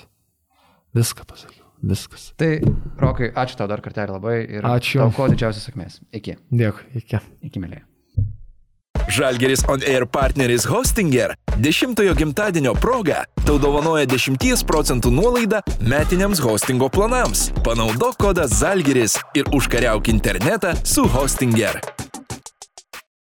viską pasakiau. Viskas. Tai, Rokai, ačiū tau dar kartelį labai ir Ačiū. tau kuo didžiausios sėkmės. Iki. Dėkui, iki. Iki, mėlyje. Žalgeris On Air partneris Hostinger 10-ojo gimtadienio proga tau dovanoja 10 procentų nuolaidą metiniams hostingo planams. Panaudok kodą Žalgeris ir užkariauk internetą su Hostinger.